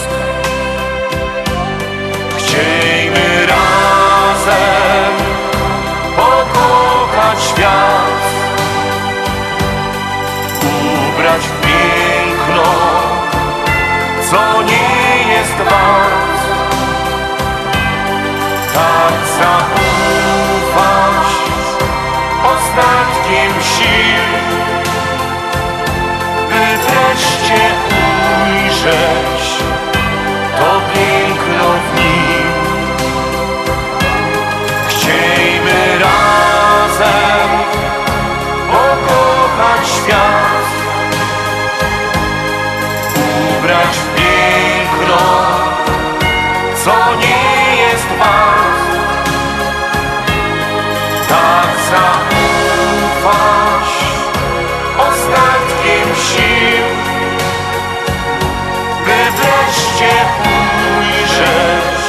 Chciejmy razem pokochać świat. Ubrać w piękno, co nie jest wart. Tak zaufać ostatkiem sił by wreszcie ujrzeć wreszcie ujrzeć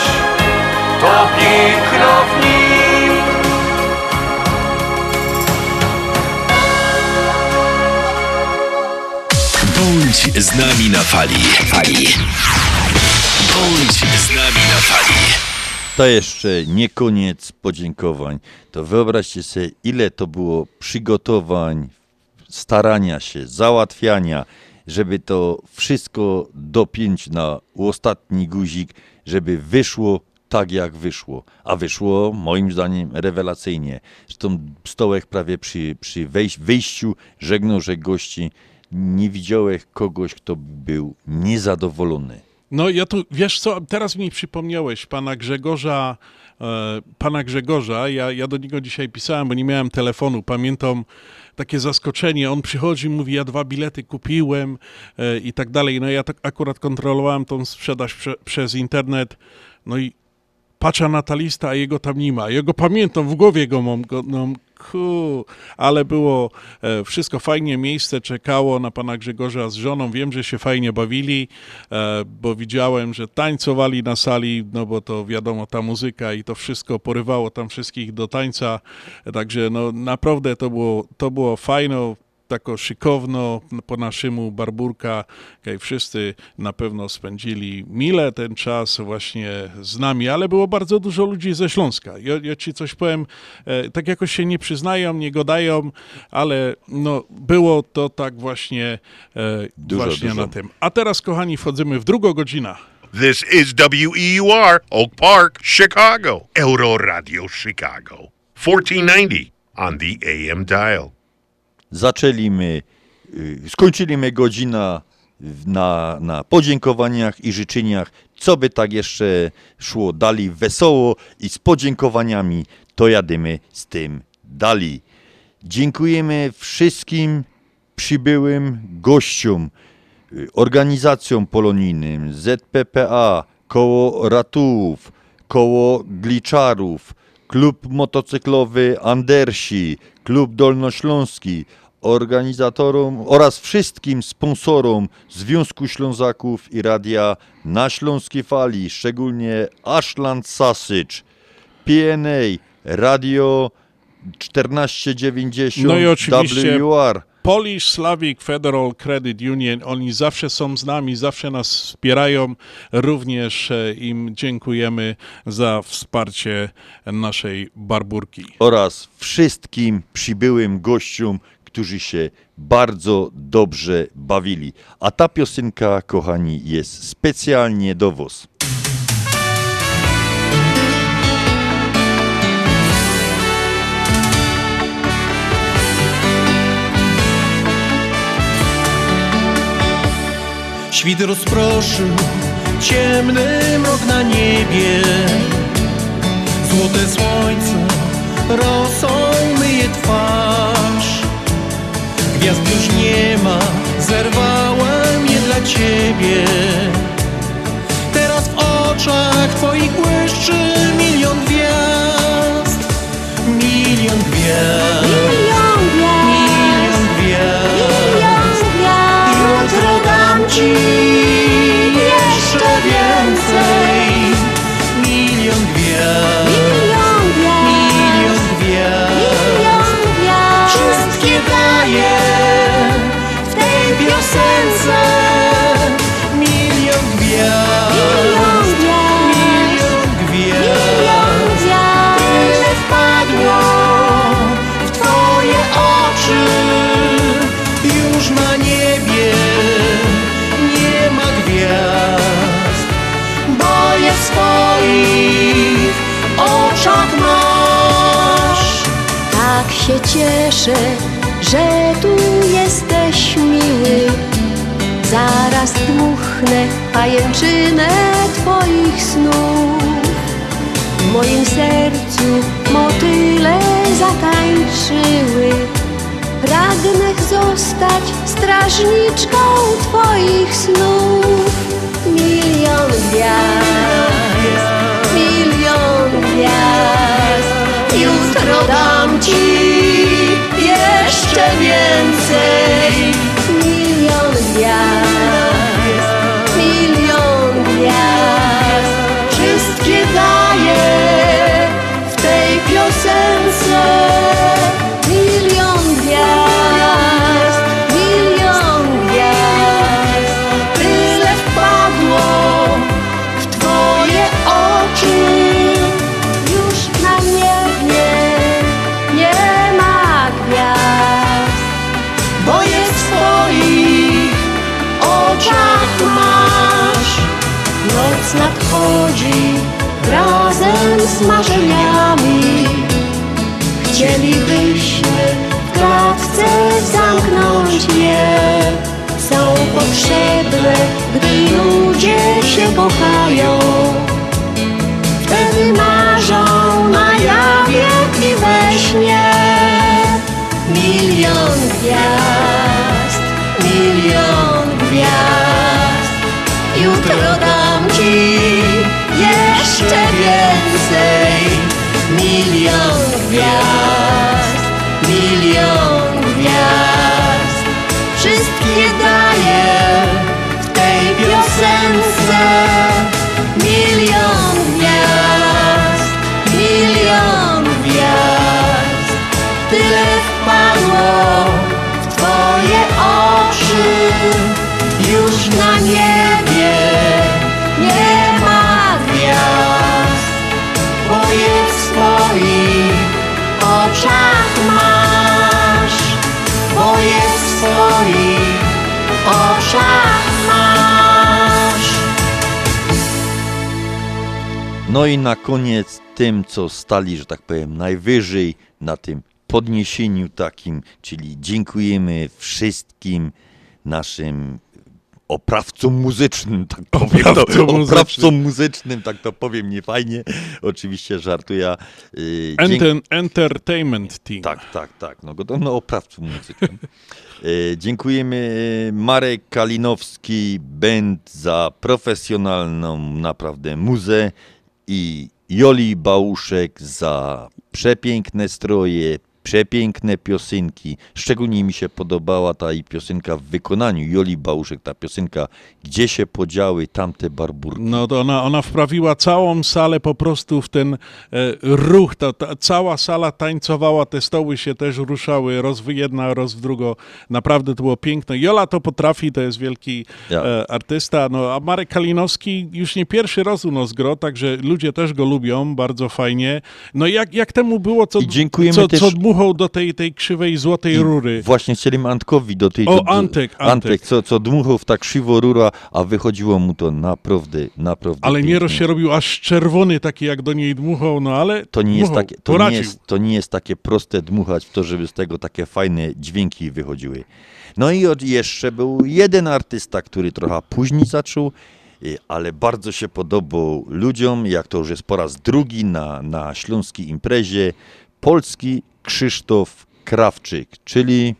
to piękno w nim. Bądź z nami na fali. Fali. Bądź z nami na fali. To jeszcze nie koniec podziękowań. To wyobraźcie sobie, ile to było przygotowań, starania się, załatwiania, żeby to wszystko dopiąć na ostatni guzik, żeby wyszło tak, jak wyszło. A wyszło moim zdaniem rewelacyjnie. Zresztą stołek prawie przy, przy wejś- wyjściu żegnał, że gości nie widziałem kogoś, kto był niezadowolony. No ja tu, wiesz co, teraz mi przypomniałeś pana Grzegorza, e, pana Grzegorza, ja, ja do niego dzisiaj pisałem, bo nie miałem telefonu, pamiętam takie zaskoczenie, on przychodzi, mówi, ja dwa bilety kupiłem e, i tak dalej, no ja tak akurat kontrolowałem tą sprzedaż prze, przez internet, no i patrzę na ta lista, a jego tam nie ma. Ja go pamiętam, w głowie go mam, go, no, ku, ale było e, wszystko fajnie, miejsce czekało na pana Grzegorza z żoną. Wiem, że się fajnie bawili, e, bo widziałem, że tańcowali na sali, no bo to wiadomo, ta muzyka i to wszystko porywało tam wszystkich do tańca. Także no naprawdę to było, to było fajno tako szykowno po naszemu Barburka, kaj wszyscy na pewno spędzili mile ten czas właśnie z nami, ale było bardzo dużo ludzi ze Śląska. Ja, ja ci coś powiem, e, tak jakoś się nie przyznają, nie godają, ale no, było to tak właśnie, e, Dużo, właśnie dużo. na tym. A teraz, kochani, wchodzimy w drugą godzinę. This is WEUR, Oak Park, Chicago. Euro Radio Chicago. 1490 on the AM dial. Zaczęliśmy, y, skończyliśmy godzina na, na podziękowaniach i życzeniach, co by tak jeszcze szło dalej wesoło i z podziękowaniami to jadymy z tym dalej. Dziękujemy wszystkim przybyłym gościom, y, organizacjom polonijnym, ZPPA, Koło Ratułów, Koło Gliczarów, Klub Motocyklowy Andersi, Klub Dolnośląski, organizatorom oraz wszystkim sponsorom Związku Ślązaków i Radia na Śląskiej Fali, szczególnie Ashland Sausage, PNA, Radio 1490, No i oczywiście WR. Polish Slavic Federal Credit Union, oni zawsze są z nami, zawsze nas wspierają. Również e, im dziękujemy za wsparcie naszej barburki. oraz wszystkim przybyłym gościom, którzy się bardzo dobrze bawili. A ta piosenka, kochani, jest specjalnie do Was. Świt rozproszył ciemny mrok na niebie. Złote słońce rosą myje twarz. Gwiazd już nie ma, zerwałem je dla ciebie. Teraz w oczach twoich błyszczy milion gwiazd Milion gwiazd. piosence. Milion gwiazd, milion gwiazd, tyle wpadło w twoje oczy, już na niebie nie ma gwiazd, bo je w swoich oczach masz. Tak się cieszę, że tu jesteś miły. Zaraz dmuchnę pajęczynę twoich snów. W moim sercu motyle zatańczyły. Pragnę zostać strażniczką twoich snów. Milion gwiazd, milion gwiazd. Jutro dam ci jeszcze więcej. Z marzeniami. Chcielibyśmy w klatce zamknąć je. Są potrzebne, gdy ludzie się kochają. Wtedy marzą na jawie i we śnie. Milion gwiazd, milion gwiazd. Jutro dam No i na koniec tym, co stali, że tak powiem, najwyżej na tym podniesieniu takim, czyli dziękujemy wszystkim naszym oprawcom muzycznym, tak powiem. Oprawcom to, muzycznym. oprawcom muzycznym, tak to powiem, nie fajnie. Oczywiście żartuję. Yy, dzięk- entertainment Team. tak, tak, tak. No, no oprawcom muzycznym. E, Dziękujemy e, Marek Kalinowski Band za profesjonalną naprawdę muzę i Joli Bałuszek za przepiękne stroje, przepiękne piosenki. Szczególnie mi się podobała ta i piosenka w wykonaniu Joli Bałuszek, ta piosenka Gdzie się podziały tamte barburki. No to ona, ona wprawiła całą salę po prostu w ten e, ruch. Ta, ta, cała sala tańcowała, te stoły się też ruszały, roz w jedna, roz w drugo. Naprawdę to było piękne. Jola to potrafi, to jest wielki Ja. e, artysta. No, a Marek Kalinowski już nie pierwszy raz u nas gro, także ludzie też go lubią, bardzo fajnie. No jak, jak temu było, co, I dziękujemy co, też- co dmuchał do tej, tej krzywej złotej I rury. Właśnie chcieli Antkowi do tej... O, do, Antek, Antek. Antek, co, co dmuchał w tak krzywo rura, a wychodziło mu to naprawdę, naprawdę Ale pięknie. Się robił aż czerwony, taki jak do niej dmuchał, no ale To nie, jest takie, to, nie jest, to nie jest takie proste dmuchać w to, żeby z tego takie fajne dźwięki wychodziły. No i od, jeszcze był jeden artysta, który trochę później zaczął, y, ale bardzo się podobał ludziom, jak to już jest po raz drugi na, na śląskiej imprezie, polski Krzysztof Krawczyk, czyli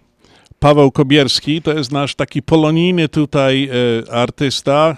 Paweł Kobierski to jest nasz taki polonijny tutaj e, artysta,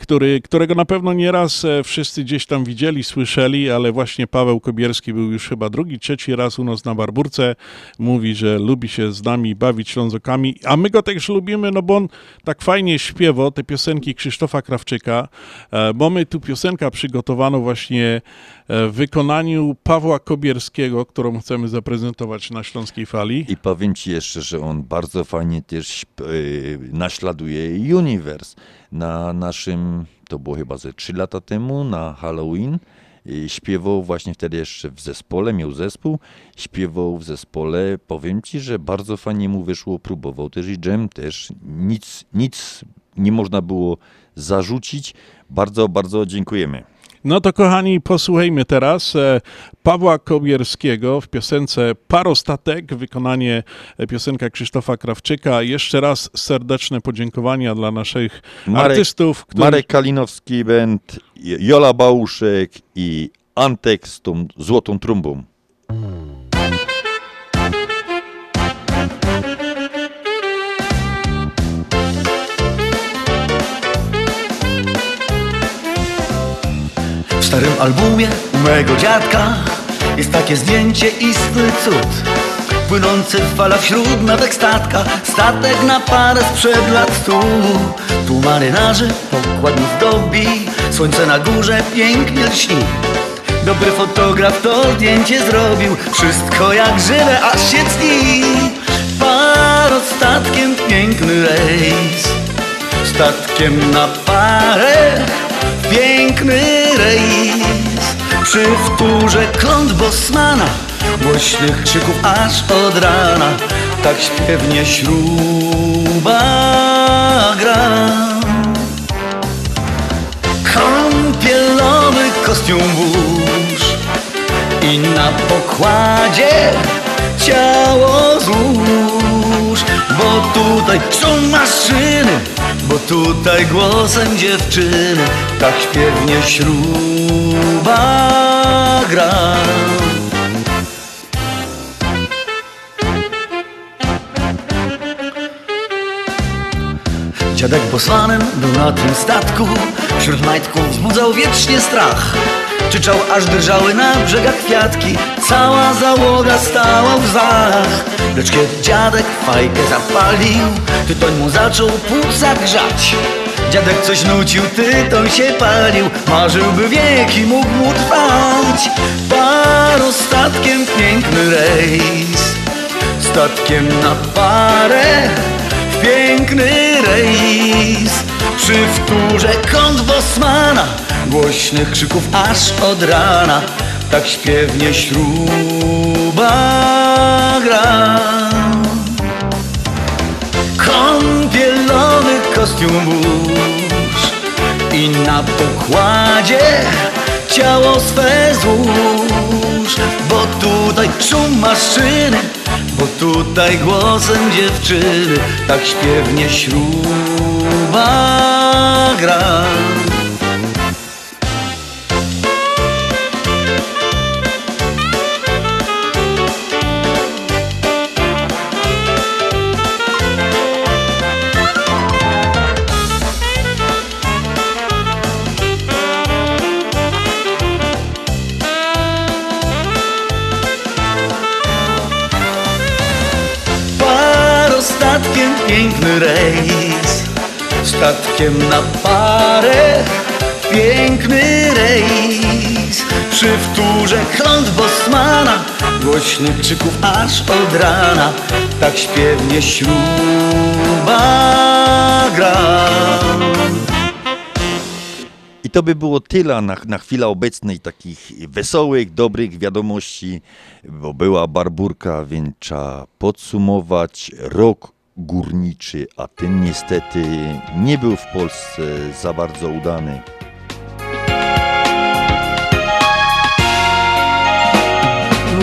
który, którego na pewno nieraz e, wszyscy gdzieś tam widzieli, słyszeli, ale właśnie Paweł Kobierski był już chyba drugi, trzeci raz u nas na Barburce. Mówi, że lubi się z nami bawić ślązokami, a my go też lubimy, no bo on tak fajnie śpiewa te piosenki Krzysztofa Krawczyka. E, mamy tu piosenkę przygotowaną właśnie e, w wykonaniu Pawła Kobierskiego, którą chcemy zaprezentować na Śląskiej Fali. I powiem Ci jeszcze, że on bardzo fajnie też y, naśladuje Universe. Na naszym, to było chyba ze 3 lata temu, na Halloween, y, śpiewał właśnie wtedy jeszcze w zespole, miał zespół, śpiewał w zespole. Powiem ci, że bardzo fajnie mu wyszło, próbował też i dżem, też nic, nic nie można było zarzucić. Bardzo, bardzo dziękujemy. No to kochani, posłuchajmy teraz e, Pawła Kobierskiego w piosence Parostatek, wykonanie e, piosenka Krzysztofa Krawczyka. Jeszcze raz serdeczne podziękowania dla naszych Marek, artystów. którzy- Marek Kalinowski Band, Jola Bałuszek i Antek z tą złotą trumbą. Starym albumie u mego dziadka Jest takie zdjęcie istny cud. Płynący fala wśród natek statka Statek na parę sprzed lat stu Tu marynarzy pokład mu zdobi Słońce na górze pięknie lśni. Dobry fotograf to zdjęcie zrobił Wszystko jak żywe, aż się cni. Parostatkiem piękny rejs Statkiem na parę Piękny Przy wtórze kląt Bosmana Głośnych krzyków aż od rana. Tak śpiewnie śruba gra. Kąpielowy kostium burz I na pokładzie ciało złóż Bo tutaj są maszyny Bo tutaj głosem dziewczyny Tak śpiewnie śruba gra. Dziadek Bosmanem był na tym statku Wśród majtków wzbudzał wiecznie strach Krzyczał aż drżały na brzegach kwiatki. Cała załoga stała w zach Lecz kiedy dziadek fajkę zapalił Tytoń mu zaczął płuca grzać. Dziadek coś nucił, tytoń się palił. Marzyłby wieki, mógł mu trwać. Parostatkiem piękny rejs. Statkiem na parę w piękny rejs. Przy wtórze kąt Bosmana Głośnych krzyków aż od rana. Tak śpiewnie śruba gra. Kąpielowy kostium burz I na pokładzie ciało swe złóż. Bo tutaj szum maszyny Bo tutaj głosem dziewczyny. Tak śpiewnie śruba gra piękny rejs. Statkiem na parę Piękny rejs. Przy wtórze kląt Bosmana Głośnych krzyków aż od rana. Tak śpiewnie śruba gra. I to by było tyle na, na chwilę obecnej takich wesołych, dobrych wiadomości, bo była barburka, więc trzeba podsumować rok górniczy, a ten niestety nie był w Polsce za bardzo udany.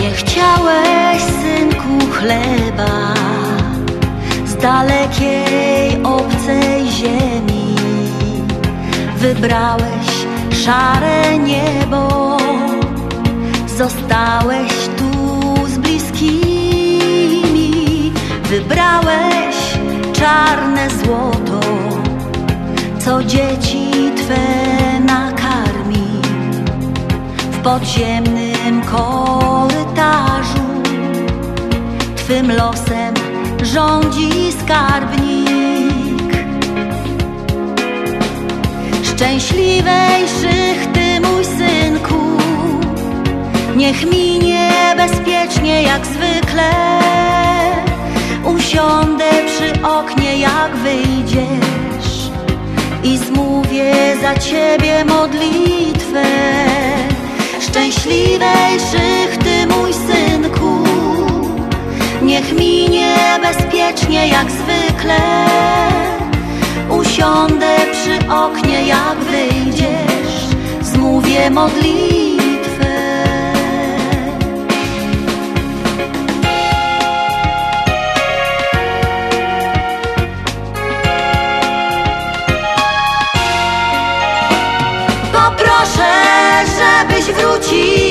Nie chciałeś, synku, chleba z dalekiej, obcej ziemi. Wybrałeś szare niebo, zostałeś tu z bliskimi. Wybrałeś czarne złoto, co dzieci twe nakarmi w podziemnym korytarzu. Twym losem rządzi skarbnik. Szczęśliwejszych ty, mój synku, niech minie bezpiecznie jak zwykle. Usiądę przy oknie, jak wyjdziesz. I zmówię za ciebie modlitwę. Szczęśliwejszych ty mój synku. Niech minie bezpiecznie jak zwykle. Usiądę przy oknie jak wyjdziesz. Zmówię modlitwę żebyś wrócił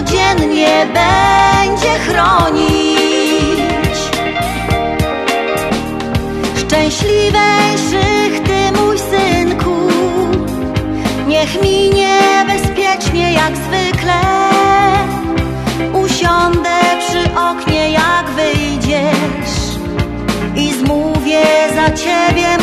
codziennie będzie chronić. Szczęśliwejszych ty mój synku, niech minie bezpiecznie jak zwykle. Usiądę przy oknie jak wyjdziesz i zmówię za ciebie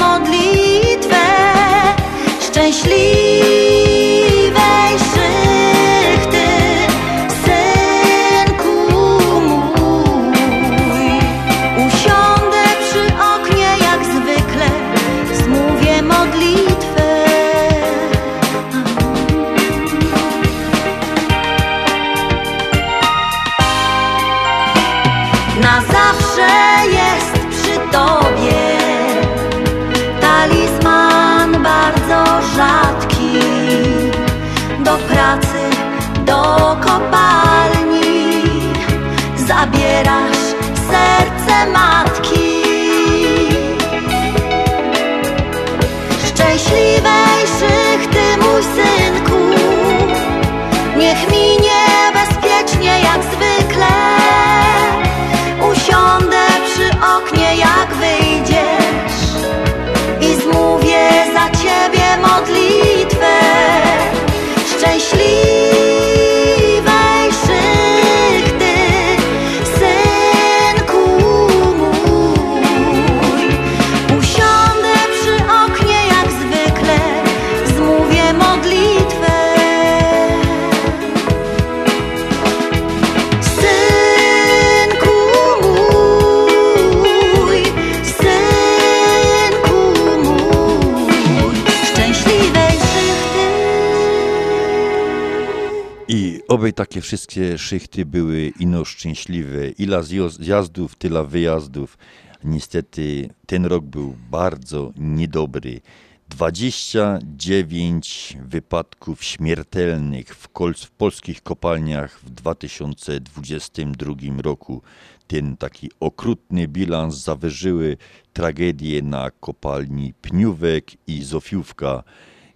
Obej takie wszystkie szychty były ino szczęśliwe. Ila zjazdów, tyle wyjazdów. Niestety ten rok był bardzo niedobry. 29 wypadków śmiertelnych w, w polskich kopalniach w 2022 roku. Ten taki okrutny bilans zawyżyły tragedie na kopalni Pniówek i Zofiówka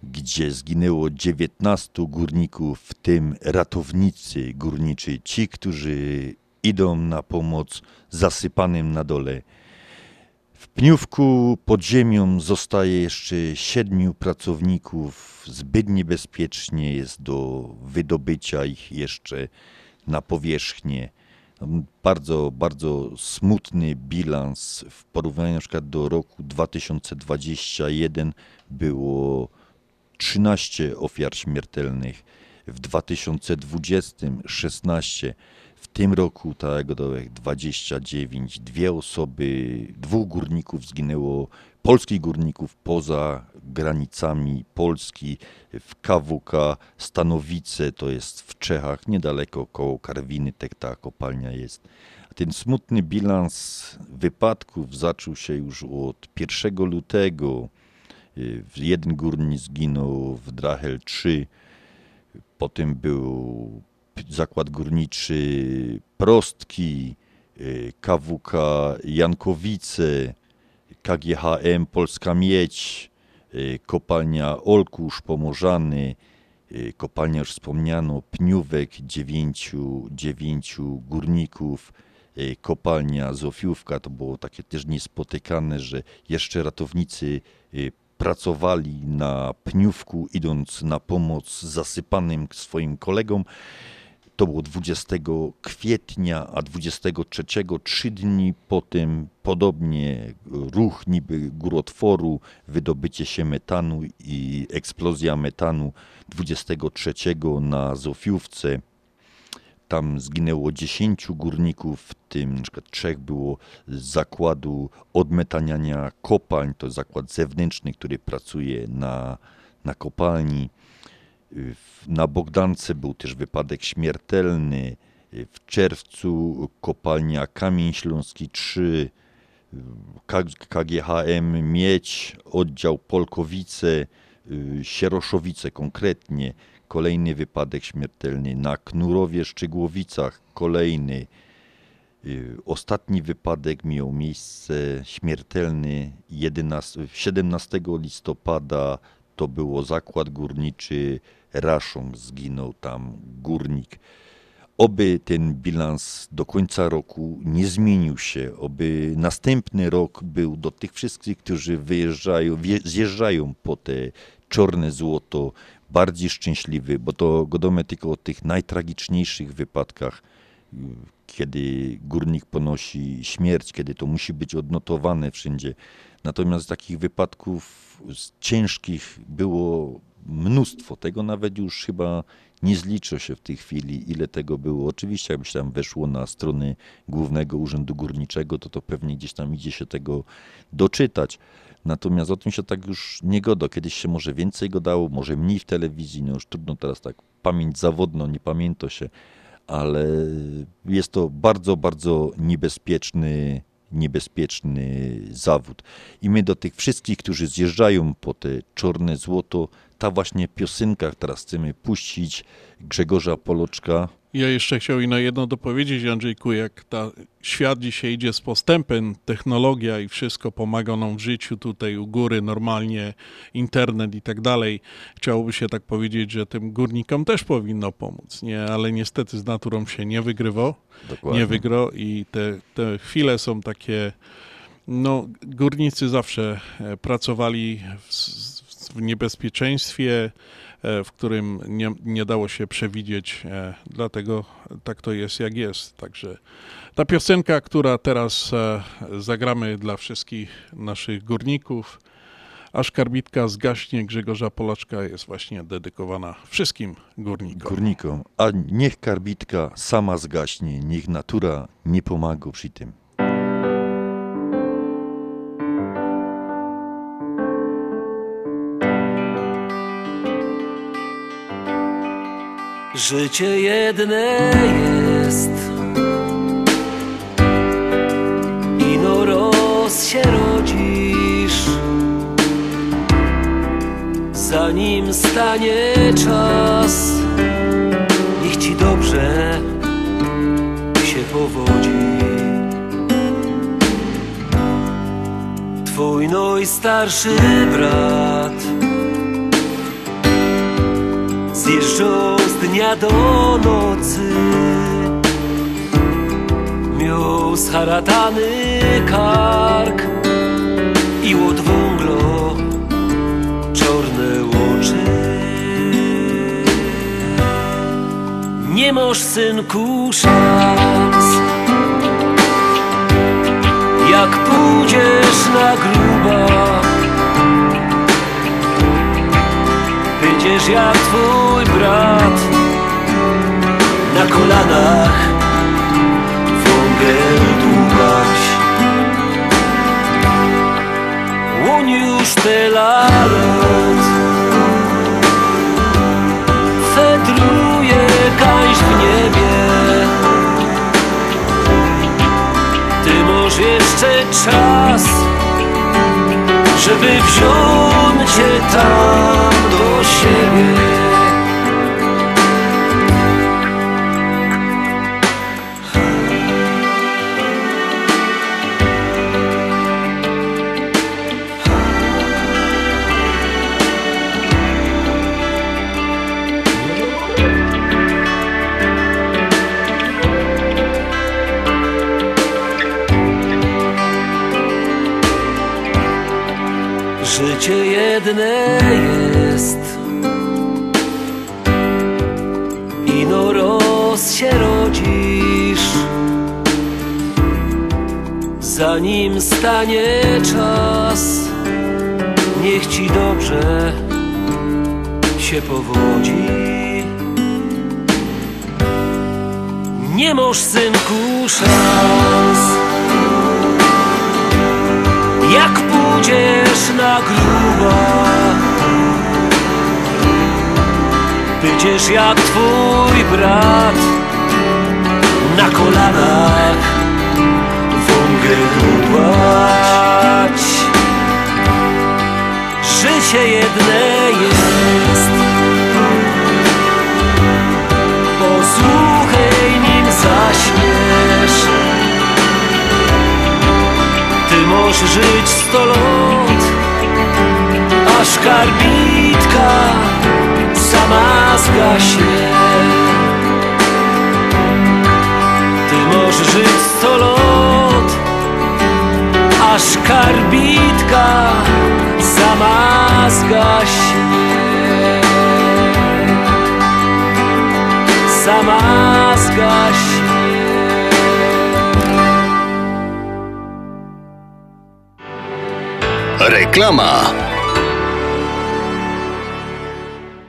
gdzie zginęło 19 górników, w tym ratownicy górniczy, ci, którzy idą na pomoc zasypanym na dole. W Pniówku pod ziemią zostaje jeszcze siedmiu pracowników. Zbyt niebezpiecznie jest do wydobycia ich jeszcze na powierzchnię. Bardzo, bardzo smutny bilans w porównaniu na przykład do roku 2021 było 13 ofiar śmiertelnych, w 2020 16, w tym roku tak jak 29, dwie osoby, dwóch górników zginęło, polskich górników poza granicami Polski, w KWK Stanowice, to jest w Czechach, niedaleko koło Karwiny, tak ta kopalnia jest. Ten smutny bilans wypadków zaczął się już od 1 lutego, Jeden górnik zginął w Drachel 3, potem był zakład górniczy Prostki, y, KWK Jankowice, KGHM Polska Miedź, y, kopalnia Olkusz Pomorzany, y, kopalnia już wspomniano Pniówek, dziewięciu, dziewięciu górników, y, kopalnia Zofiówka, to było takie też niespotykane, że jeszcze ratownicy y, pracowali na pniówku, idąc na pomoc zasypanym swoim kolegom. To było 20 kwietnia, a 23 trzy dni potem podobnie ruch niby górotworu, wydobycie się metanu i eksplozja metanu 23 na Zofiówce. Tam zginęło 10 górników, w tym na przykład trzech było z zakładu odmetaniania kopalń. To zakład zewnętrzny, który pracuje na, na kopalni. Na Bogdance był też wypadek śmiertelny. W czerwcu kopalnia Kamień Śląski 3, K- KGHM Miedź, oddział Polkowice, y, Sieroszowice konkretnie. Kolejny wypadek śmiertelny. Na Knurowie Szczygłowicach kolejny. Y, Ostatni wypadek miał miejsce śmiertelny 11, 17 listopada. To było zakład górniczy Raszong, zginął tam górnik. Oby ten bilans do końca roku nie zmienił się, oby następny rok był do tych wszystkich, którzy wyjeżdżają, zjeżdżają po te czarne złoto, bardziej szczęśliwy, bo to godome tylko o tych najtragiczniejszych wypadkach, kiedy górnik ponosi śmierć, kiedy to musi być odnotowane wszędzie. Natomiast takich wypadków ciężkich było mnóstwo. Tego nawet już chyba nie zliczę się w tej chwili, ile tego było. Oczywiście, jakby się tam weszło na strony Głównego Urzędu Górniczego, to to pewnie gdzieś tam idzie się tego doczytać. Natomiast o tym się tak już nie godo. Kiedyś się może więcej go dało, może mniej w telewizji, no już trudno teraz tak, pamięć zawodną, nie pamięta się, ale jest to bardzo, bardzo niebezpieczny, niebezpieczny zawód. I my do tych wszystkich, którzy zjeżdżają po te czarne złoto, ta właśnie piosenka, teraz chcemy puścić Grzegorza Poloczka. Ja jeszcze chciałem na jedno dopowiedzieć, Andrzejku, jak ta świat dzisiaj idzie z postępem, technologia i wszystko pomaga nam w życiu tutaj u góry, normalnie internet i tak dalej. Chciałoby się tak powiedzieć, że tym górnikom też powinno pomóc, nie? Ale niestety z naturą się nie wygrywa, Dokładnie. nie wygra i te, te chwile są takie, no górnicy zawsze e, pracowali w, w niebezpieczeństwie, w którym nie, nie dało się przewidzieć, e, dlatego tak to jest jak jest. Także ta piosenka, która teraz e, zagramy dla wszystkich naszych górników, aż karbitka zgaśnie Grzegorza Polaczka jest właśnie dedykowana wszystkim górnikom. Górnikom, a niech karbitka sama zgaśnie, niech natura nie pomaga przy tym. Życie jedne jest. Ino roz się rodzisz. Zanim stanie czas Niech ci dobrze się powodzi. Twój najstarszy brat Zjeżdżał dnia do nocy. Miał scharatany kark I od wąglo czarne oczy. Nie masz synku szans. Jak pójdziesz na grubach Będziesz jak twój brat Na kolanach. Wągel dłubać. Łoń już tyle lat Fedruje kaś w niebie. Ty masz jeszcze czas żeby wziąć cię tam do siebie. Jedne jest. Ino roz się rodzisz Zanim stanie czas Niech ci dobrze się powodzi. Nie masz synku szans Jak pójdziesz na grubo? Będziesz jak twój brat Na kolanach wągę dłubać Życie jedne jest Ty możesz żyć sto lat Aż karbitka sama zgaśnie Ty możesz żyć sto lat Aż karbitka sama zgaśnie Sama zgaśnie Reklama.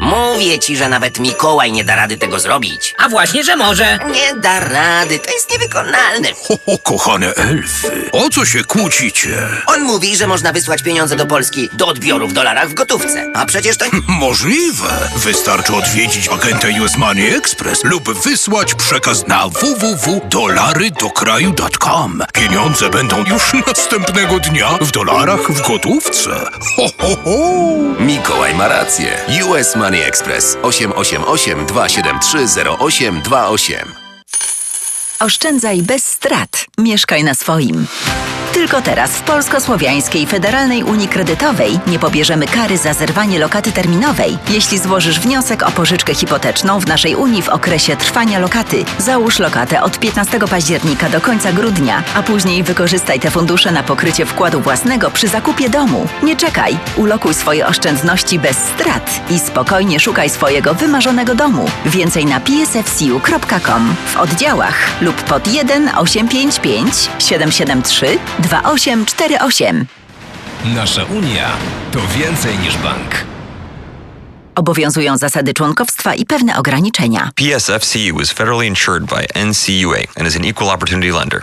Mówię ci, że nawet Mikołaj nie da rady tego zrobić. A właśnie, że może. Nie da rady, to jest niewykonalne. O, kochane elfy, o co się kłócicie? On mówi, że można wysłać pieniądze do Polski do odbioru w dolarach w gotówce. A przecież to... Możliwe. Wystarczy odwiedzić agenta US Money Express lub wysłać przekaz na www.dolarydokraju.com. Pieniądze będą już następnego dnia w dolarach w gotówce. Ho, ho, ho. Mikołaj ma rację. US Money Express 888 273 0828. Oszczędzaj bez strat. Mieszkaj na swoim. Tylko teraz w Polsko-Słowiańskiej Federalnej Unii Kredytowej nie pobierzemy kary za zerwanie lokaty terminowej, jeśli złożysz wniosek o pożyczkę hipoteczną w naszej Unii w okresie trwania lokaty. Załóż lokatę od 15 października do końca grudnia, a później wykorzystaj te fundusze na pokrycie wkładu własnego przy zakupie domu. Nie czekaj, ulokuj swoje oszczędności bez strat i spokojnie szukaj swojego wymarzonego domu. Więcej na psfcu.com w oddziałach lub pod 1 855 773 2848. Nasza Unia to więcej niż bank. Obowiązują zasady członkowstwa i pewne ograniczenia. PSFCU is federally insured by NCUA and is an equal opportunity lender.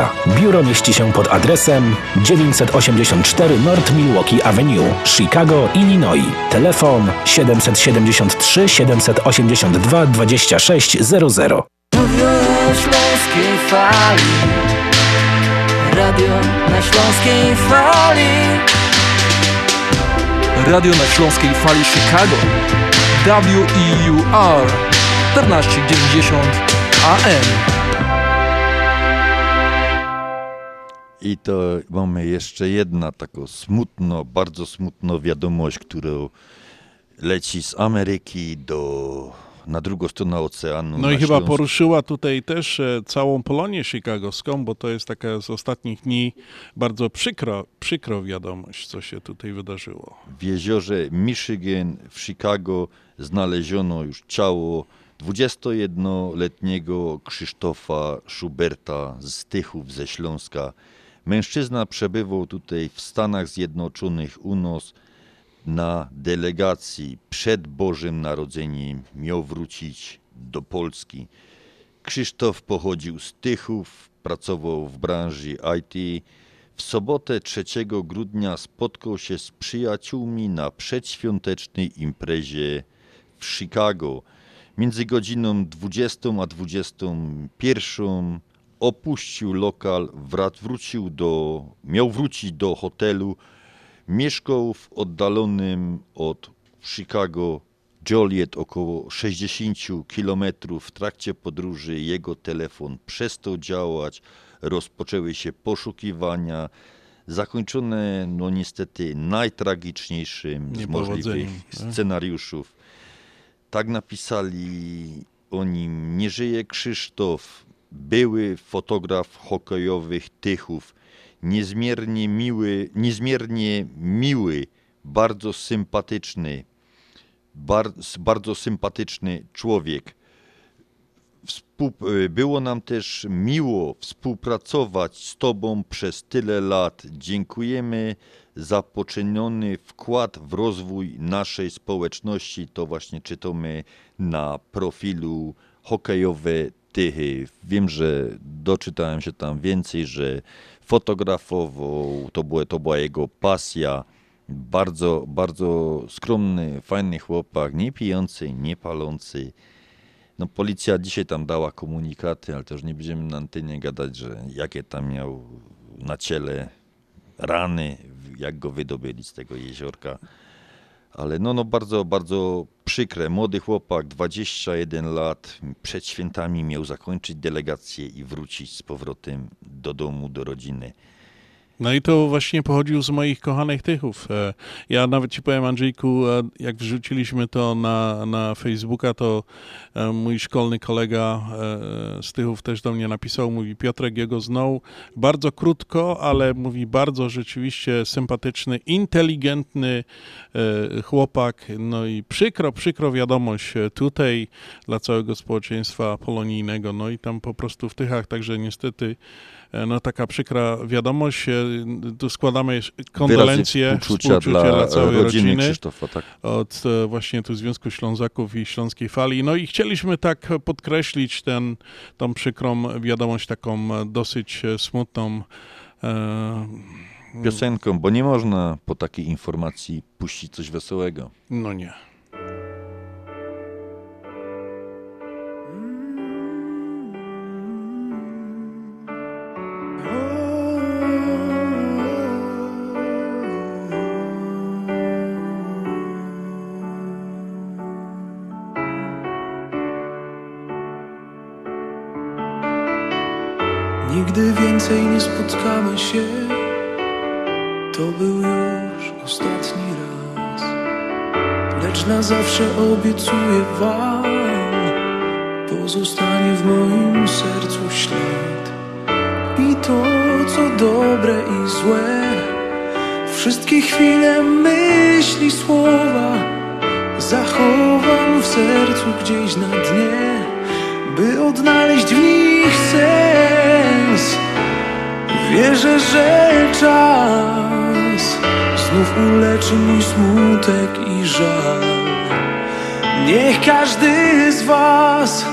Biuro mieści się pod adresem 984 North Milwaukee Avenue, Chicago, Illinois. Telefon 773 782 2600. Radio na śląskiej fali Radio na śląskiej fali Radio na śląskiej fali Chicago. WEUR 1490 AM. I to mamy jeszcze jedna taką smutno, bardzo smutną wiadomość, którą leci z Ameryki do, na drugą stronę oceanu. No i chyba Śląsk. poruszyła tutaj też e, całą Polonię chicagowską, bo to jest taka z ostatnich dni bardzo przykro, przykro wiadomość, co się tutaj wydarzyło. W jeziorze Michigan w Chicago znaleziono już ciało 21-letniego Krzysztofa Schuberta z Tychów ze Śląska. Mężczyzna przebywał tutaj w Stanach Zjednoczonych u nas na delegacji przed Bożym Narodzeniem. Miał wrócić do Polski. Krzysztof pochodził z Tychów, pracował w branży IT. W sobotę 3 grudnia spotkał się z przyjaciółmi na przedświątecznej imprezie w Chicago. Między godziną 20 a 21 opuścił lokal, wrat, wrócił do, miał wrócić do hotelu. Mieszkał w oddalonym od Chicago Joliet około 60 km. W trakcie podróży jego telefon przestał działać, rozpoczęły się poszukiwania, zakończone no niestety najtragiczniejszym z możliwych tak? scenariuszów. Tak napisali o nim Nie żyje Krzysztof, były fotograf hokejowych Tychów, niezmiernie miły, niezmiernie miły, bardzo sympatyczny, bar, bardzo sympatyczny człowiek. Współ, było nam też miło współpracować z Tobą przez tyle lat. Dziękujemy za poczyniony wkład w rozwój naszej społeczności. To właśnie czytamy na profilu hokejowe Tychy. Wiem, że doczytałem się tam więcej, że fotografował, to, było, to była jego pasja. Bardzo, bardzo skromny, fajny chłopak, nie pijący, nie palący. No policja dzisiaj tam dała komunikaty, ale też nie będziemy na antenie gadać, że jakie tam miał na ciele rany, jak go wydobyli z tego jeziorka. Ale no, no bardzo, bardzo przykre. Młody chłopak, 21 lat, przed świętami miał zakończyć delegację i wrócić z powrotem do domu, do rodziny. No i to właśnie pochodził z moich kochanych Tychów. E, Ja nawet ci powiem, Andrzejku, e, jak wrzuciliśmy to na, na Facebooka, to e, mój szkolny kolega z Tychów też do mnie napisał, mówi Piotrek jego znał bardzo krótko, ale mówi bardzo rzeczywiście sympatyczny, inteligentny chłopak. No i przykro, przykro wiadomość tutaj dla całego społeczeństwa polonijnego. No i tam po prostu w Tychach, także niestety no taka przykra wiadomość. E, Tu składamy kondolencje, Wyrazy współczucia dla całej rodziny rodziny Krzysztofa, tak. od e, właśnie tu Związku Ślązaków i Śląskiej Fali. No i chcieliśmy tak podkreślić ten, tą przykrą wiadomość, taką e, dosyć e, smutną. e, Piosenką, bo nie można po takiej informacji puścić coś wesołego. No nie. Więcej nie spotkamy się. To był już ostatni raz. Lecz na zawsze obiecuję wam, pozostanie w moim sercu ślad. I to, co dobre i złe, wszystkie chwile, myśli, słowa zachowam w sercu gdzieś na dnie, by odnaleźć w nich Wierzę, że czas znów uleczy mój smutek i żal. Niech każdy z Was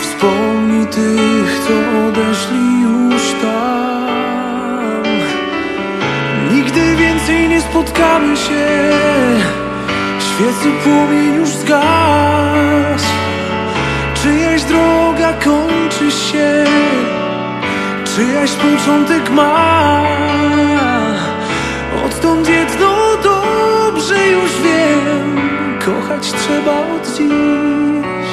wspomni tych, co odeszli już tam. Nigdy więcej nie spotkamy się, świecy płomień już zgasł. Czyjaś droga kończy się, czyjaś początek ma. Odtąd jedno dobrze już wiem, kochać trzeba od dziś.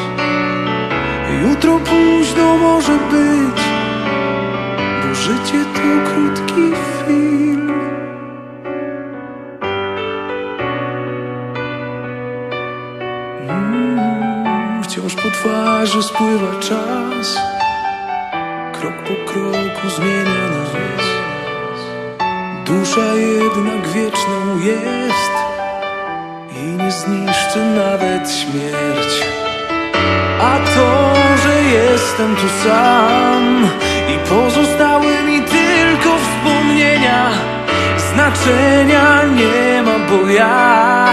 Jutro późno może być, bo życie to krótki film. Mm, Wciąż po twarzy spływa czas kroku zmienia nas Dusza jednak wieczną jest I nie zniszczy nawet śmierć. A to, że jestem tu sam I pozostały mi tylko wspomnienia Znaczenia nie ma, bo ja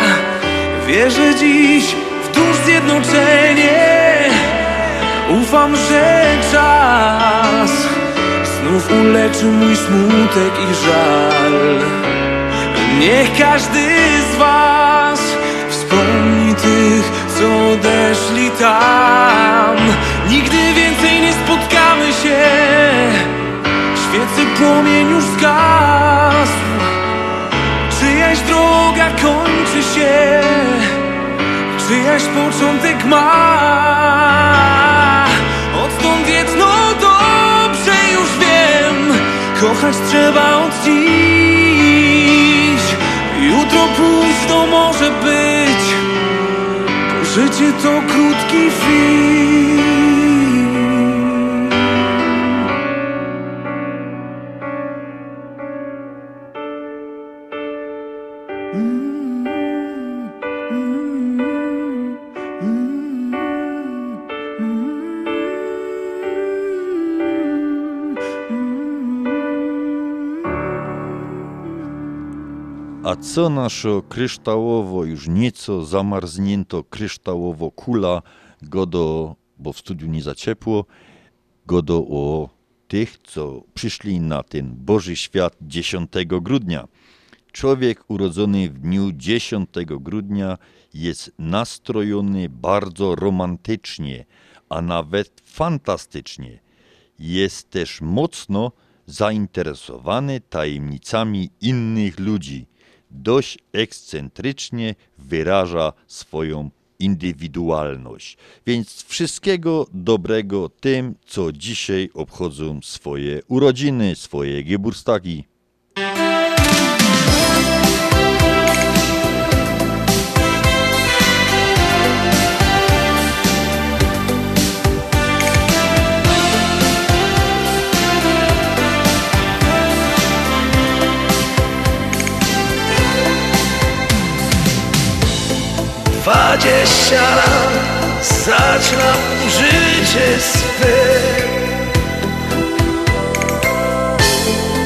Wierzę dziś w dusz zjednoczenie. Ufam, że czas Znów uleczy mój smutek i żal. Niech każdy z was Wspomni tych, co odeszli tam. Nigdy więcej nie spotkamy się. Świecy płomień już zgasł. Czyjaś droga kończy się. Czyjaś początek ma Kochać trzeba od dziś. Jutro późno może być. Bo życie to krótki film Co naszo kryształowo, już nieco zamarznięto kryształowo kula, godo, bo w studiu nie za ciepło, godo o tych, co przyszli na ten Boży Świat 10 grudnia. Człowiek urodzony w dniu 10 grudnia jest nastrojony bardzo romantycznie, a nawet fantastycznie. Jest też mocno zainteresowany tajemnicami innych ludzi. Dość ekscentrycznie wyraża swoją indywidualność. Więc wszystkiego dobrego tym, co dzisiaj obchodzą swoje urodziny, swoje Geburstagi. Lat zaczynam życie swe.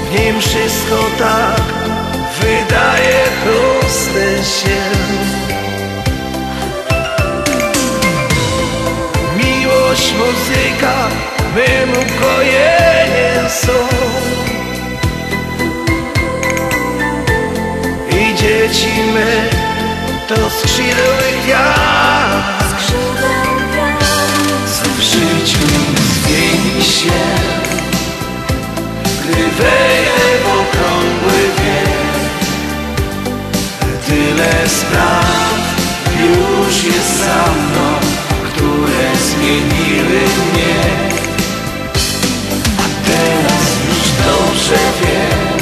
W nim wszystko tak wydaje proste się. Miłość, muzyka, mym ukojeniem są. I dzieci my to skrzydły gwiazd. Co w życiu zmieni się. Gdy wejdę w okrągły wiek Tyle spraw już jest za mną Które zmieniły mnie. A teraz już dobrze wiem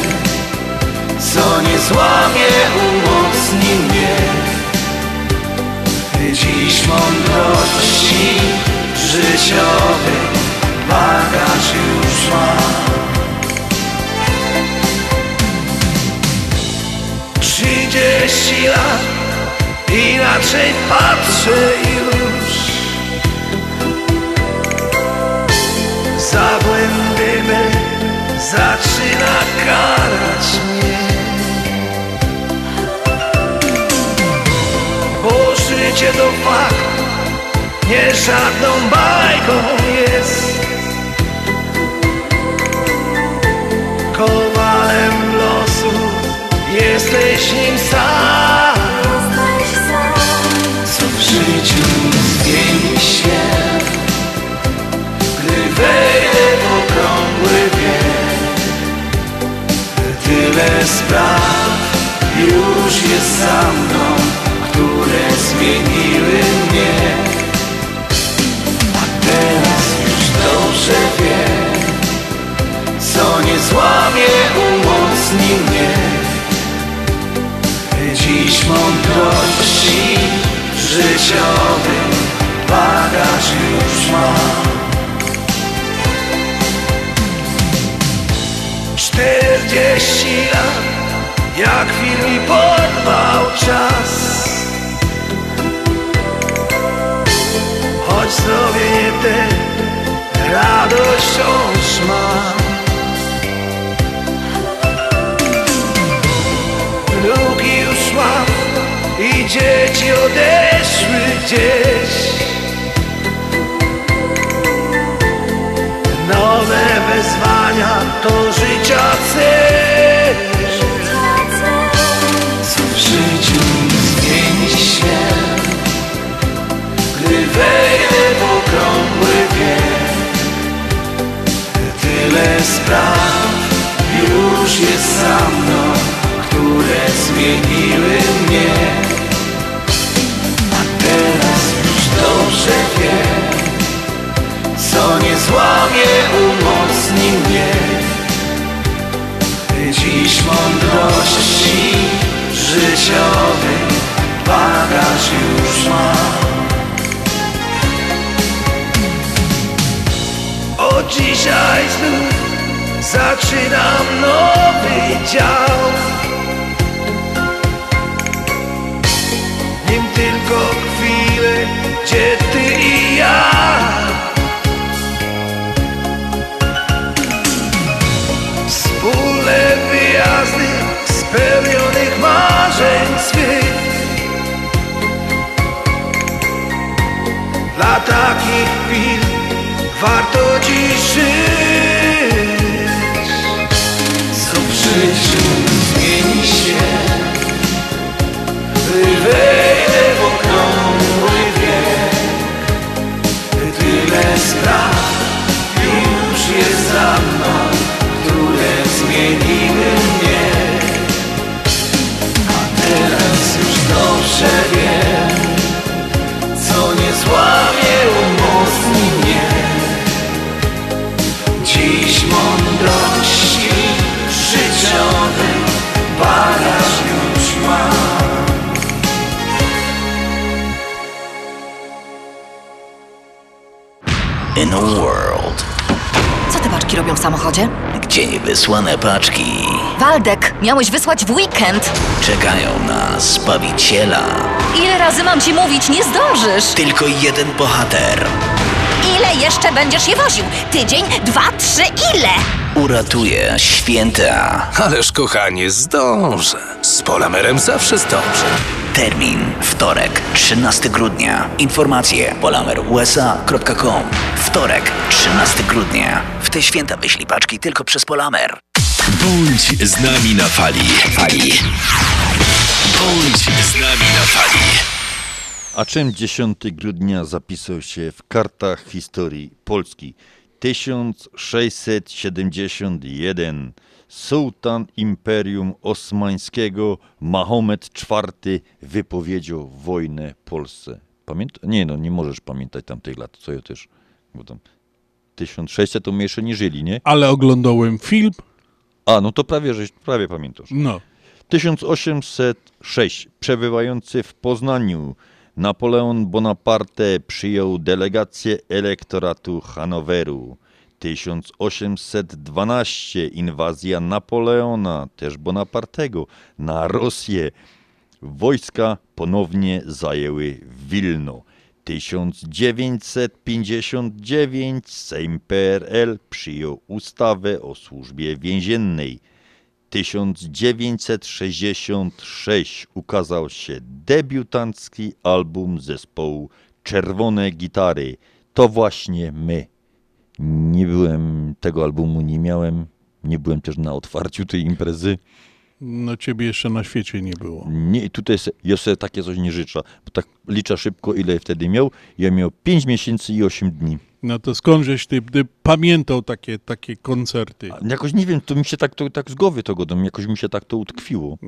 Co nie złamie, umocni mnie Dziś mądrości życiowy bagaż już mam Trzydzieści lat inaczej patrzę już. Za błędy me zaczyna karać mnie życie to fakt, nie żadną bajką jest. Kowalem losu jesteś nim sam. Co w życiu zmieni się Gdy wejdę w okrągły wiek. Tyle spraw już jest za mną które zmieniły mnie. A teraz już dobrze wiem Co nie złamie, umocni mnie. Dziś mądrości życiowy bagaż już mam. Czterdzieści lat jak film mi porwał czas Choć zdrowie te radość wciąż mam Wnuki już mam i dzieci odeszły gdzieś. Nowe wezwania to życia cel Tyle spraw już jest za mną Które zmieniły mnie. A teraz już dobrze wiem co nie złamie, umocni mnie. Dziś mądrości życiowy bagaż już mam Dzisiaj znów zaczynam nowy dział. Nim tylko chwilę, gdzie ty i ja. Wspólne wyjazdy spełnionych marzeń swych. Dla takich warto dziś żyć. Co w robią w samochodzie? gdzie niewysłane paczki Waldek, miałeś wysłać w weekend. czekają na Zbawiciela. Ile razy mam ci mówić, nie zdążysz? Tylko jeden bohater Ile jeszcze będziesz je woził? Tydzień, dwa, trzy, ile? uratuje święta. Ależ kochanie, zdążę. Z Polamerem zawsze zdążę. Termin wtorek, 13 grudnia. Informacje polamerusa.com. Wtorek, 13 grudnia. W te święta wyślij paczki tylko przez Polamer. Bądź z nami na fali. Fali. Bądź z nami na fali. A czym 10 grudnia zapisał się w kartach historii Polski? 1671 sułtan Imperium Osmańskiego Mahomet IV wypowiedział wojnę Polsce. Pamięta? Nie no, nie możesz pamiętać tamtych lat, co ja też, bo tam 1600 to my jeszcze nie żyli, nie? Ale oglądałem film. A, no to prawie, żeś, prawie pamiętasz. No. 1806. Przebywający w Poznaniu Napoleon Bonaparte przyjął delegację elektoratu Hanoweru. 1812. Inwazja Napoleona, też Bonapartego, na Rosję. Wojska ponownie zajęły Wilno. 1959 Sejm PRL przyjął ustawę o służbie więziennej. 1966 ukazał się debiutancki album zespołu Czerwone Gitary. To właśnie my. Nie byłem, tego albumu nie miałem, nie byłem też na otwarciu tej imprezy. No ciebie jeszcze na świecie nie było. Nie, tutaj se, ja sobie takie coś nie życzę, bo tak liczę szybko, ile wtedy miał. Ja miał 5 miesięcy i 8 dni. No to skądżeś ty, ty pamiętał takie, takie koncerty? Jakoś nie wiem, to mi się tak, to, tak z głowy to godam, jakoś mi się tak to utkwiło.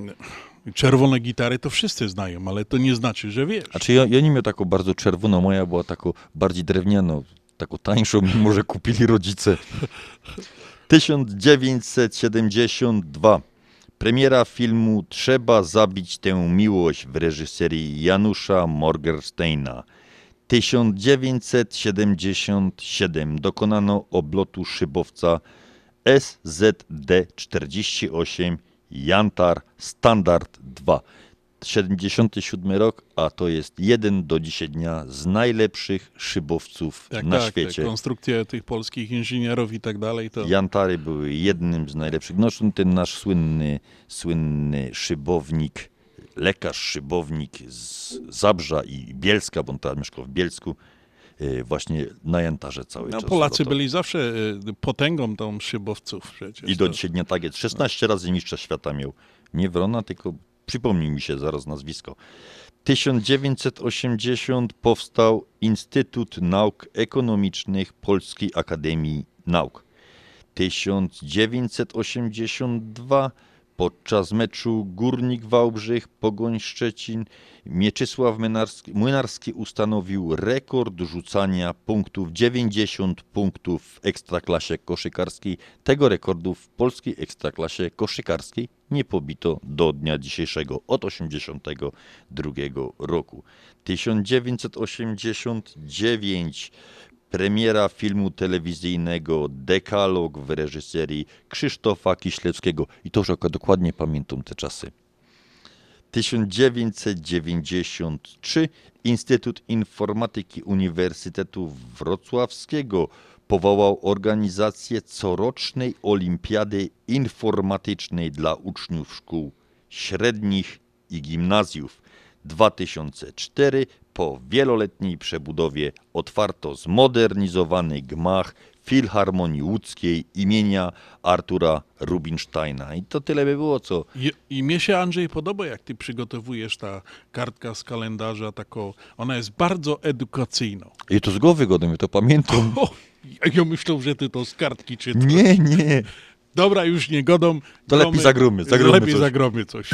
Czerwone gitary to wszyscy znają, ale to nie znaczy, że wiesz. Znaczy ja, ja nie miał taką bardzo czerwoną, moja była taką bardziej drewnianą, taką tańszą, mimo że kupili rodzice. 1972. Premiera filmu Trzeba zabić tę miłość w reżyserii Janusza Morgensteina. 1977 dokonano oblotu szybowca SZD-48 Jantar Standard 2. 77 rok, a to jest jeden do dzisiaj dnia z najlepszych szybowców Tak, na tak, świecie. Te konstrukcje tych polskich inżynierów i tak dalej. To... Jantary były jednym z najlepszych. No ten nasz słynny, słynny szybownik, lekarz szybownik z Zabrza i Bielska, bo on tam mieszkał w Bielsku, e, właśnie na Jantarze cały No, czas. Polacy lotał. byli zawsze y, potęgą tą szybowców przecież. I do dzisiaj dnia tak jest. 16 razy mistrza świata miał. Nie Wrona, tylko przypomnij mi się zaraz nazwisko. 1980 powstał Instytut Nauk Ekonomicznych Polskiej Akademii Nauk. 1982 podczas meczu Górnik Wałbrzych Pogoń Szczecin Mieczysław Młynarski, Młynarski ustanowił rekord rzucania punktów 90 punktów w ekstraklasie koszykarskiej. Tego rekordu w polskiej ekstraklasie koszykarskiej nie pobito do dnia dzisiejszego od 82 roku. 1989 premiera filmu telewizyjnego Dekalog w reżyserii Krzysztofa Kiślewskiego. I to jako dokładnie pamiętam te czasy. 1993 Instytut Informatyki Uniwersytetu Wrocławskiego powołał organizację corocznej Olimpiady Informatycznej dla uczniów szkół średnich i gimnazjów. 2004 po wieloletniej przebudowie otwarto zmodernizowany gmach Filharmonii Łódzkiej imienia Artura Rubinsteina. I to tyle by było, co I, I mnie się Andrzej podoba, jak ty przygotowujesz ta kartka z kalendarza, taką, ona jest bardzo edukacyjna. I to z głowy godem, ja to pamiętam. Ja myślę, że ty to z kartki czytasz. Nie, nie. Dobra, już nie godą. To lepiej zagromy, zagromy Lepiej coś. zagromy coś.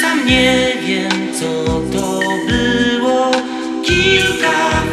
Sam nie wiem, co to było. Kilka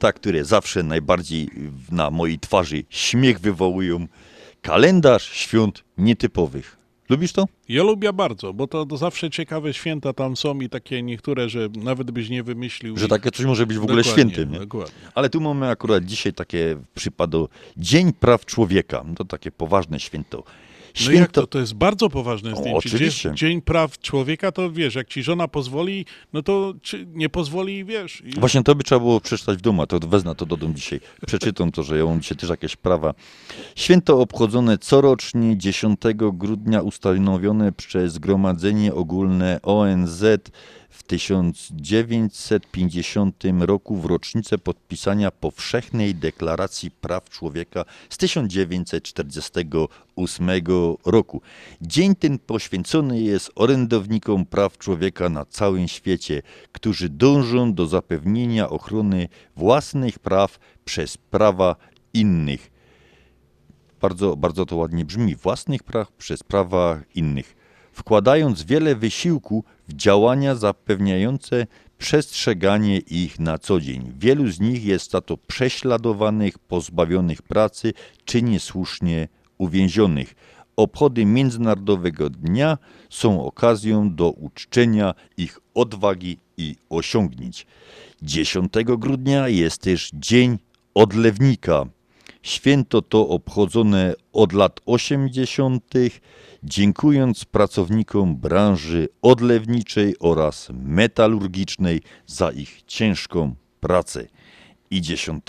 święta, które zawsze najbardziej na mojej twarzy śmiech wywołują. Kalendarz świąt nietypowych. Lubisz to? Ja lubię bardzo, bo to, to zawsze ciekawe święta tam są i takie niektóre, że nawet byś nie wymyślił. Że takie coś może być w ogóle Dokładnie, świętym. Nie? Dokładnie. Ale tu mamy akurat dzisiaj takie przypado Dzień Praw Człowieka. To takie poważne święto. No jak to? To jest bardzo poważne O, zdjęcie. oczywiście. Dzień, Dzień Praw Człowieka, to wiesz, jak ci żona pozwoli, no to czy nie pozwoli, wiesz. I... Właśnie to by trzeba było przeczytać w domu, a to wezmę to do domu dzisiaj. Przeczytam to, że ja mam dzisiaj też jakieś prawa. Święto obchodzone corocznie 10 grudnia ustanowione przez Zgromadzenie Ogólne ONZ w 1950 roku w rocznicę podpisania Powszechnej Deklaracji Praw Człowieka z 1948 roku. Dzień ten poświęcony jest orędownikom praw człowieka na całym świecie, którzy dążą do zapewnienia ochrony własnych praw przez prawa innych. Bardzo, bardzo to ładnie brzmi. Własnych praw przez prawa innych. Wkładając wiele wysiłku w działania zapewniające przestrzeganie ich na co dzień. Wielu z nich jest za to prześladowanych, pozbawionych pracy czy niesłusznie uwięzionych. Obchody Międzynarodowego Dnia są okazją do uczczenia ich odwagi i osiągnięć. 10 grudnia jest też Dzień Odlewnika. Święto to obchodzone od lat 80., dziękując pracownikom branży odlewniczej oraz metalurgicznej za ich ciężką pracę. I 10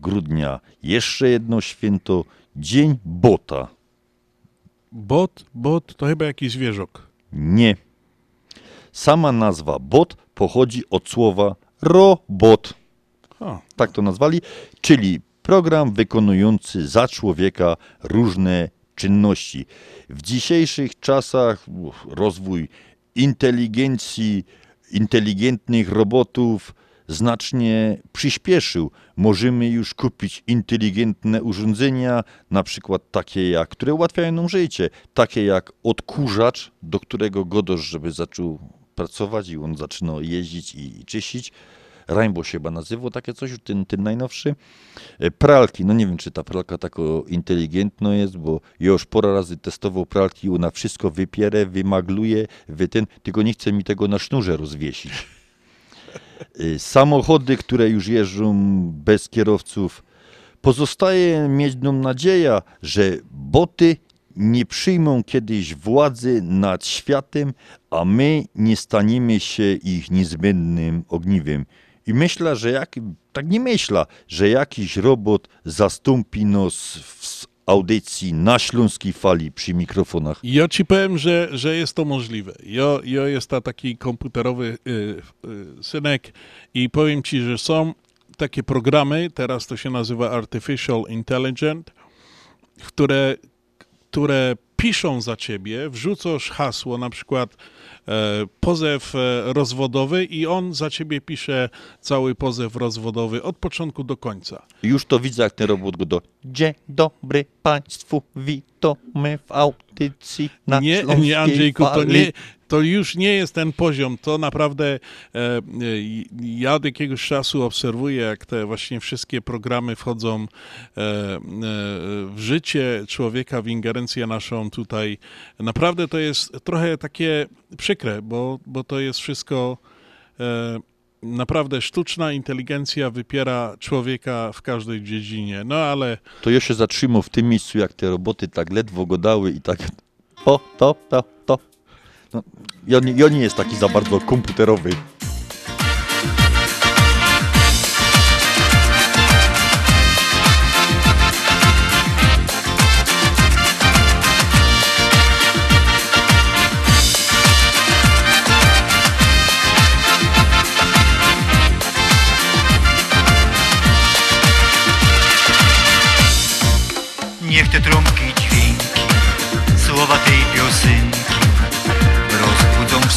grudnia jeszcze jedno święto Dzień Bota. Bot, bot to chyba jakiś zwierzok. Nie. Sama nazwa bot pochodzi od słowa robot. Tak to nazwali, czyli program wykonujący za człowieka różne czynności. W dzisiejszych czasach rozwój inteligencji, inteligentnych robotów znacznie przyspieszył. Możemy już kupić inteligentne urządzenia, na przykład takie jak, które ułatwiają nam życie, takie jak odkurzacz, do którego godosz, żeby zaczął pracować i on zaczyna jeździć i, i czyścić. Rainbow się chyba nazywał, takie coś, ten, ten najnowszy. E, Pralki, no nie wiem, czy ta pralka tak inteligentna jest, bo już pora razy testował pralki, ona wszystko wypierę, wymagluje, wy ten, tylko nie chce mi tego na sznurze rozwiesić. Y, Samochody, które już jeżdżą bez kierowców. Pozostaje mieć nam nadzieję, że boty nie przyjmą kiedyś władzy nad światem, a my nie staniemy się ich niezbędnym ogniwem. I myślę, że jak, tak nie myślę, że jakiś robot zastąpi nas w audycji na śląskiej fali przy mikrofonach. Ja ci powiem, że, że jest to możliwe. Ja, ja jest taki komputerowy y, y, synek i powiem ci, że są takie programy, teraz to się nazywa Artificial Intelligence, które, które piszą za ciebie, wrzucasz hasło, na przykład pozew e, rozwodowy i on za ciebie pisze cały pozew rozwodowy od początku do końca. Już to widzę, jak ten robot go do... Dzień dobry Państwu, witamy w audycji na Nie, nie Andrzejku, to, nie, to już nie jest ten poziom. To naprawdę e, e, ja od jakiegoś czasu obserwuję, jak te właśnie wszystkie programy wchodzą e, e, w życie człowieka, w ingerencję naszą tutaj. Naprawdę to jest trochę takie przykre, bo, bo to jest wszystko e, naprawdę sztuczna inteligencja wypiera człowieka w każdej dziedzinie. No ale To ja się zatrzymał w tym miejscu, jak te roboty tak ledwo godały i tak to, to, to, to. No, ja, ja nie jest taki za bardzo komputerowy. Niech te trąbki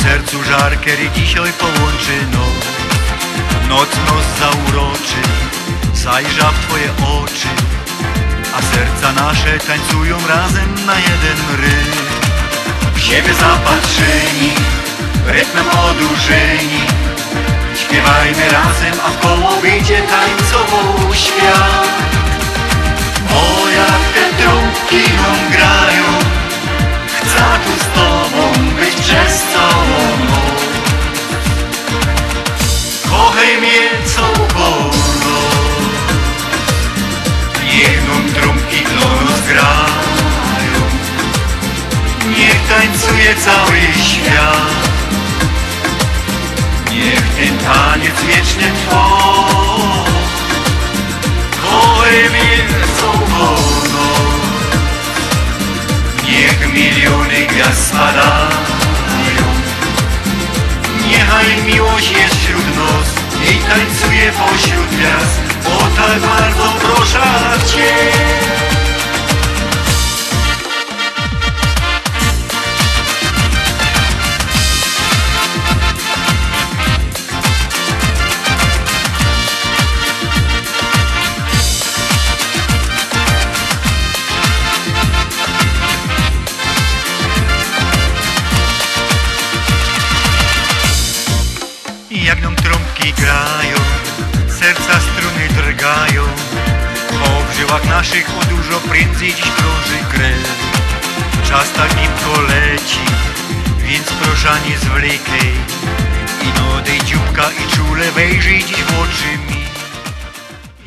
sercu żar, kiedy dzisiaj połączy noc. Noc nos zauroczy, zajrza w twoje oczy A serca nasze tańcują razem na jeden rytm. W siebie zapatrzeni, rytmem odurzeni. Śpiewajmy razem, a w koło wyjdzie tańcowo świat O jak te trąbki nam grają Chcę tu z tobą być przez tańcuje cały świat. Niech ten taniec wieczny trwa. Kochaj mnie całkowo Niech miliony gwiazd spadają. Niechaj miłość jest wśród nos I tańcuje pośród gwiazd. O tak bardzo proszę Cię Żyłach naszych o dużo prędzej dziś krąży krew Czas tak szybko leci, więc proszę nie zwlekaj I dej dzióbka i czule wejrzyj dziś w oczy mi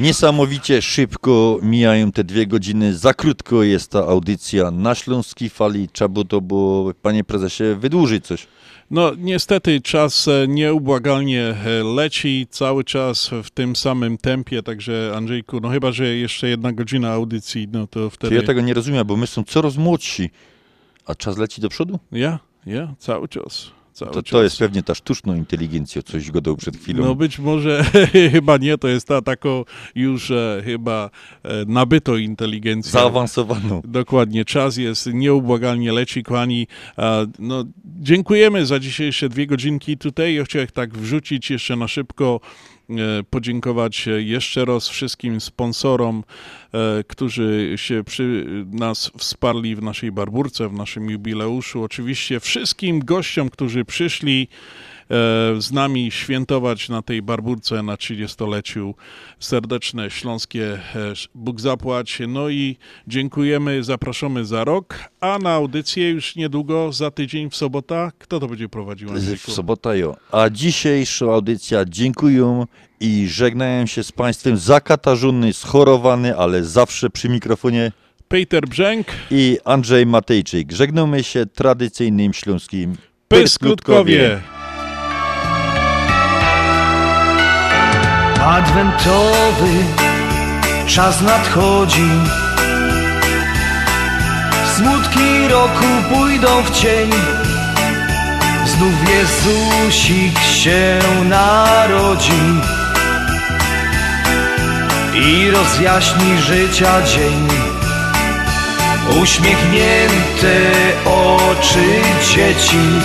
Niesamowicie szybko mijają te dwie godziny. Za krótko jest ta audycja na Śląskiej Fali. Trzeba by to było, panie prezesie, wydłużyć coś. No niestety czas e, nieubłagalnie e, leci cały czas w tym samym tempie, także Andrzejku, no chyba, że jeszcze jedna godzina audycji, no to To wtedy... ja tego nie rozumiem, bo my są coraz młodsi. A czas leci do przodu? Ja, ja, cały czas. Cały To, czas. to jest pewnie ta sztuczna inteligencja, coś gadał przed chwilą. No być może chyba nie, to jest ta taką już e, chyba e, nabytą inteligencją. Zaawansowaną. Dokładnie, czas jest nieubłagalnie leci, kochani. E, no, dziękujemy za dzisiejsze dwie godzinki tutaj. Ja chciałem tak wrzucić jeszcze na szybko, podziękować e, jeszcze raz wszystkim sponsorom, e, którzy się przy nas wsparli w naszej barburce, w naszym jubileuszu. Oczywiście wszystkim gościom, którzy przyszli z nami świętować na tej barburce na 30-leciu. Serdeczne śląskie e, Bóg zapłać. No i dziękujemy, zapraszamy za rok, a na audycję już niedługo, za tydzień w sobota. Kto to będzie prowadził? W sobota jo. A dzisiejsza audycja dziękuję i żegnają się z Państwem zakatarzony, schorowany, ale zawsze przy mikrofonie Peter Brzęk i Andrzej Matejczyk. Żegnamy się tradycyjnym śląskim Pysklutkowie. Adwentowy czas nadchodzi. Smutki roku pójdą w cień. Znów Jezusik się narodzi I rozjaśni życia dzień. Uśmiechnięte oczy dzieci.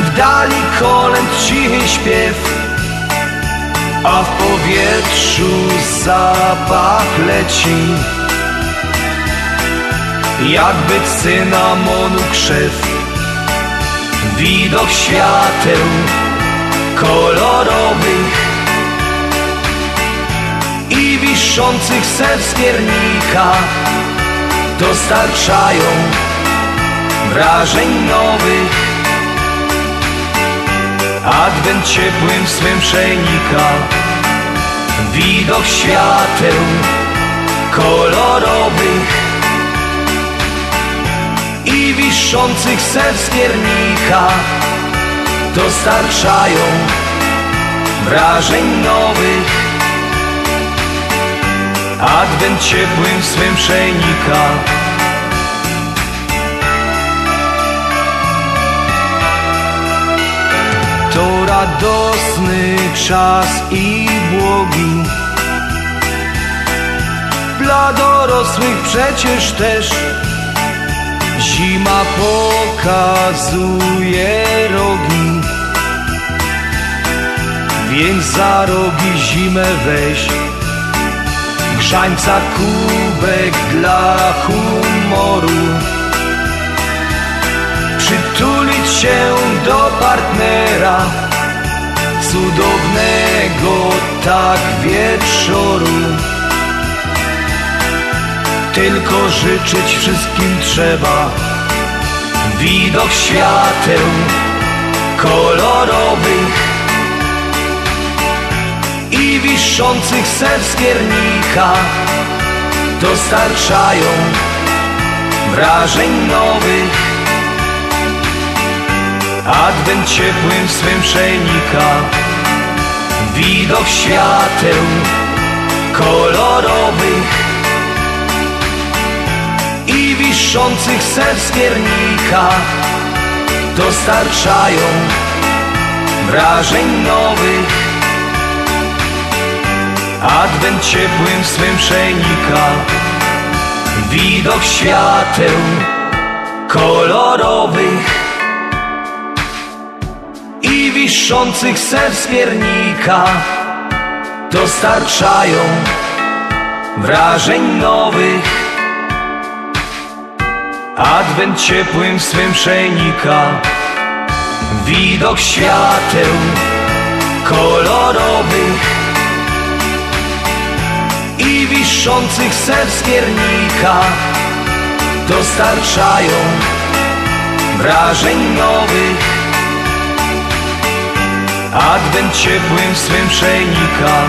W dali kolęd cichy śpiew a w powietrzu zapach leci. Jakby cynamonu krzew Widok świateł kolorowych I wiszących se wskiernika Dostarczają wrażeń nowych Adwent ciepłym swym przenika Widok świateł kolorowych I wiszących se wskiernika Dostarczają wrażeń nowych. Adwent ciepłym swym przenika To radosny czas i błogi. Dla dorosłych przecież też Zima pokazuje rogi. Więc za rogi zimę weź Grzańca kubek dla humoru się do partnera cudownego tak wieczoru. Tylko życzyć wszystkim trzeba Widok świateł kolorowych I wiszących piernika Dostarczają wrażeń nowych Adwent ciepłym swym przenika Widok świateł kolorowych I wiszących ser z piernika Dostarczają wrażeń nowych. Adwent ciepłym swym przenika Widok świateł kolorowych i wiszących z piernika dostarczają wrażeń nowych. Adwent ciepłym swym przenika widok świateł kolorowych i wiszących z piernika dostarczają wrażeń nowych. Adwent ciepłym swym przenika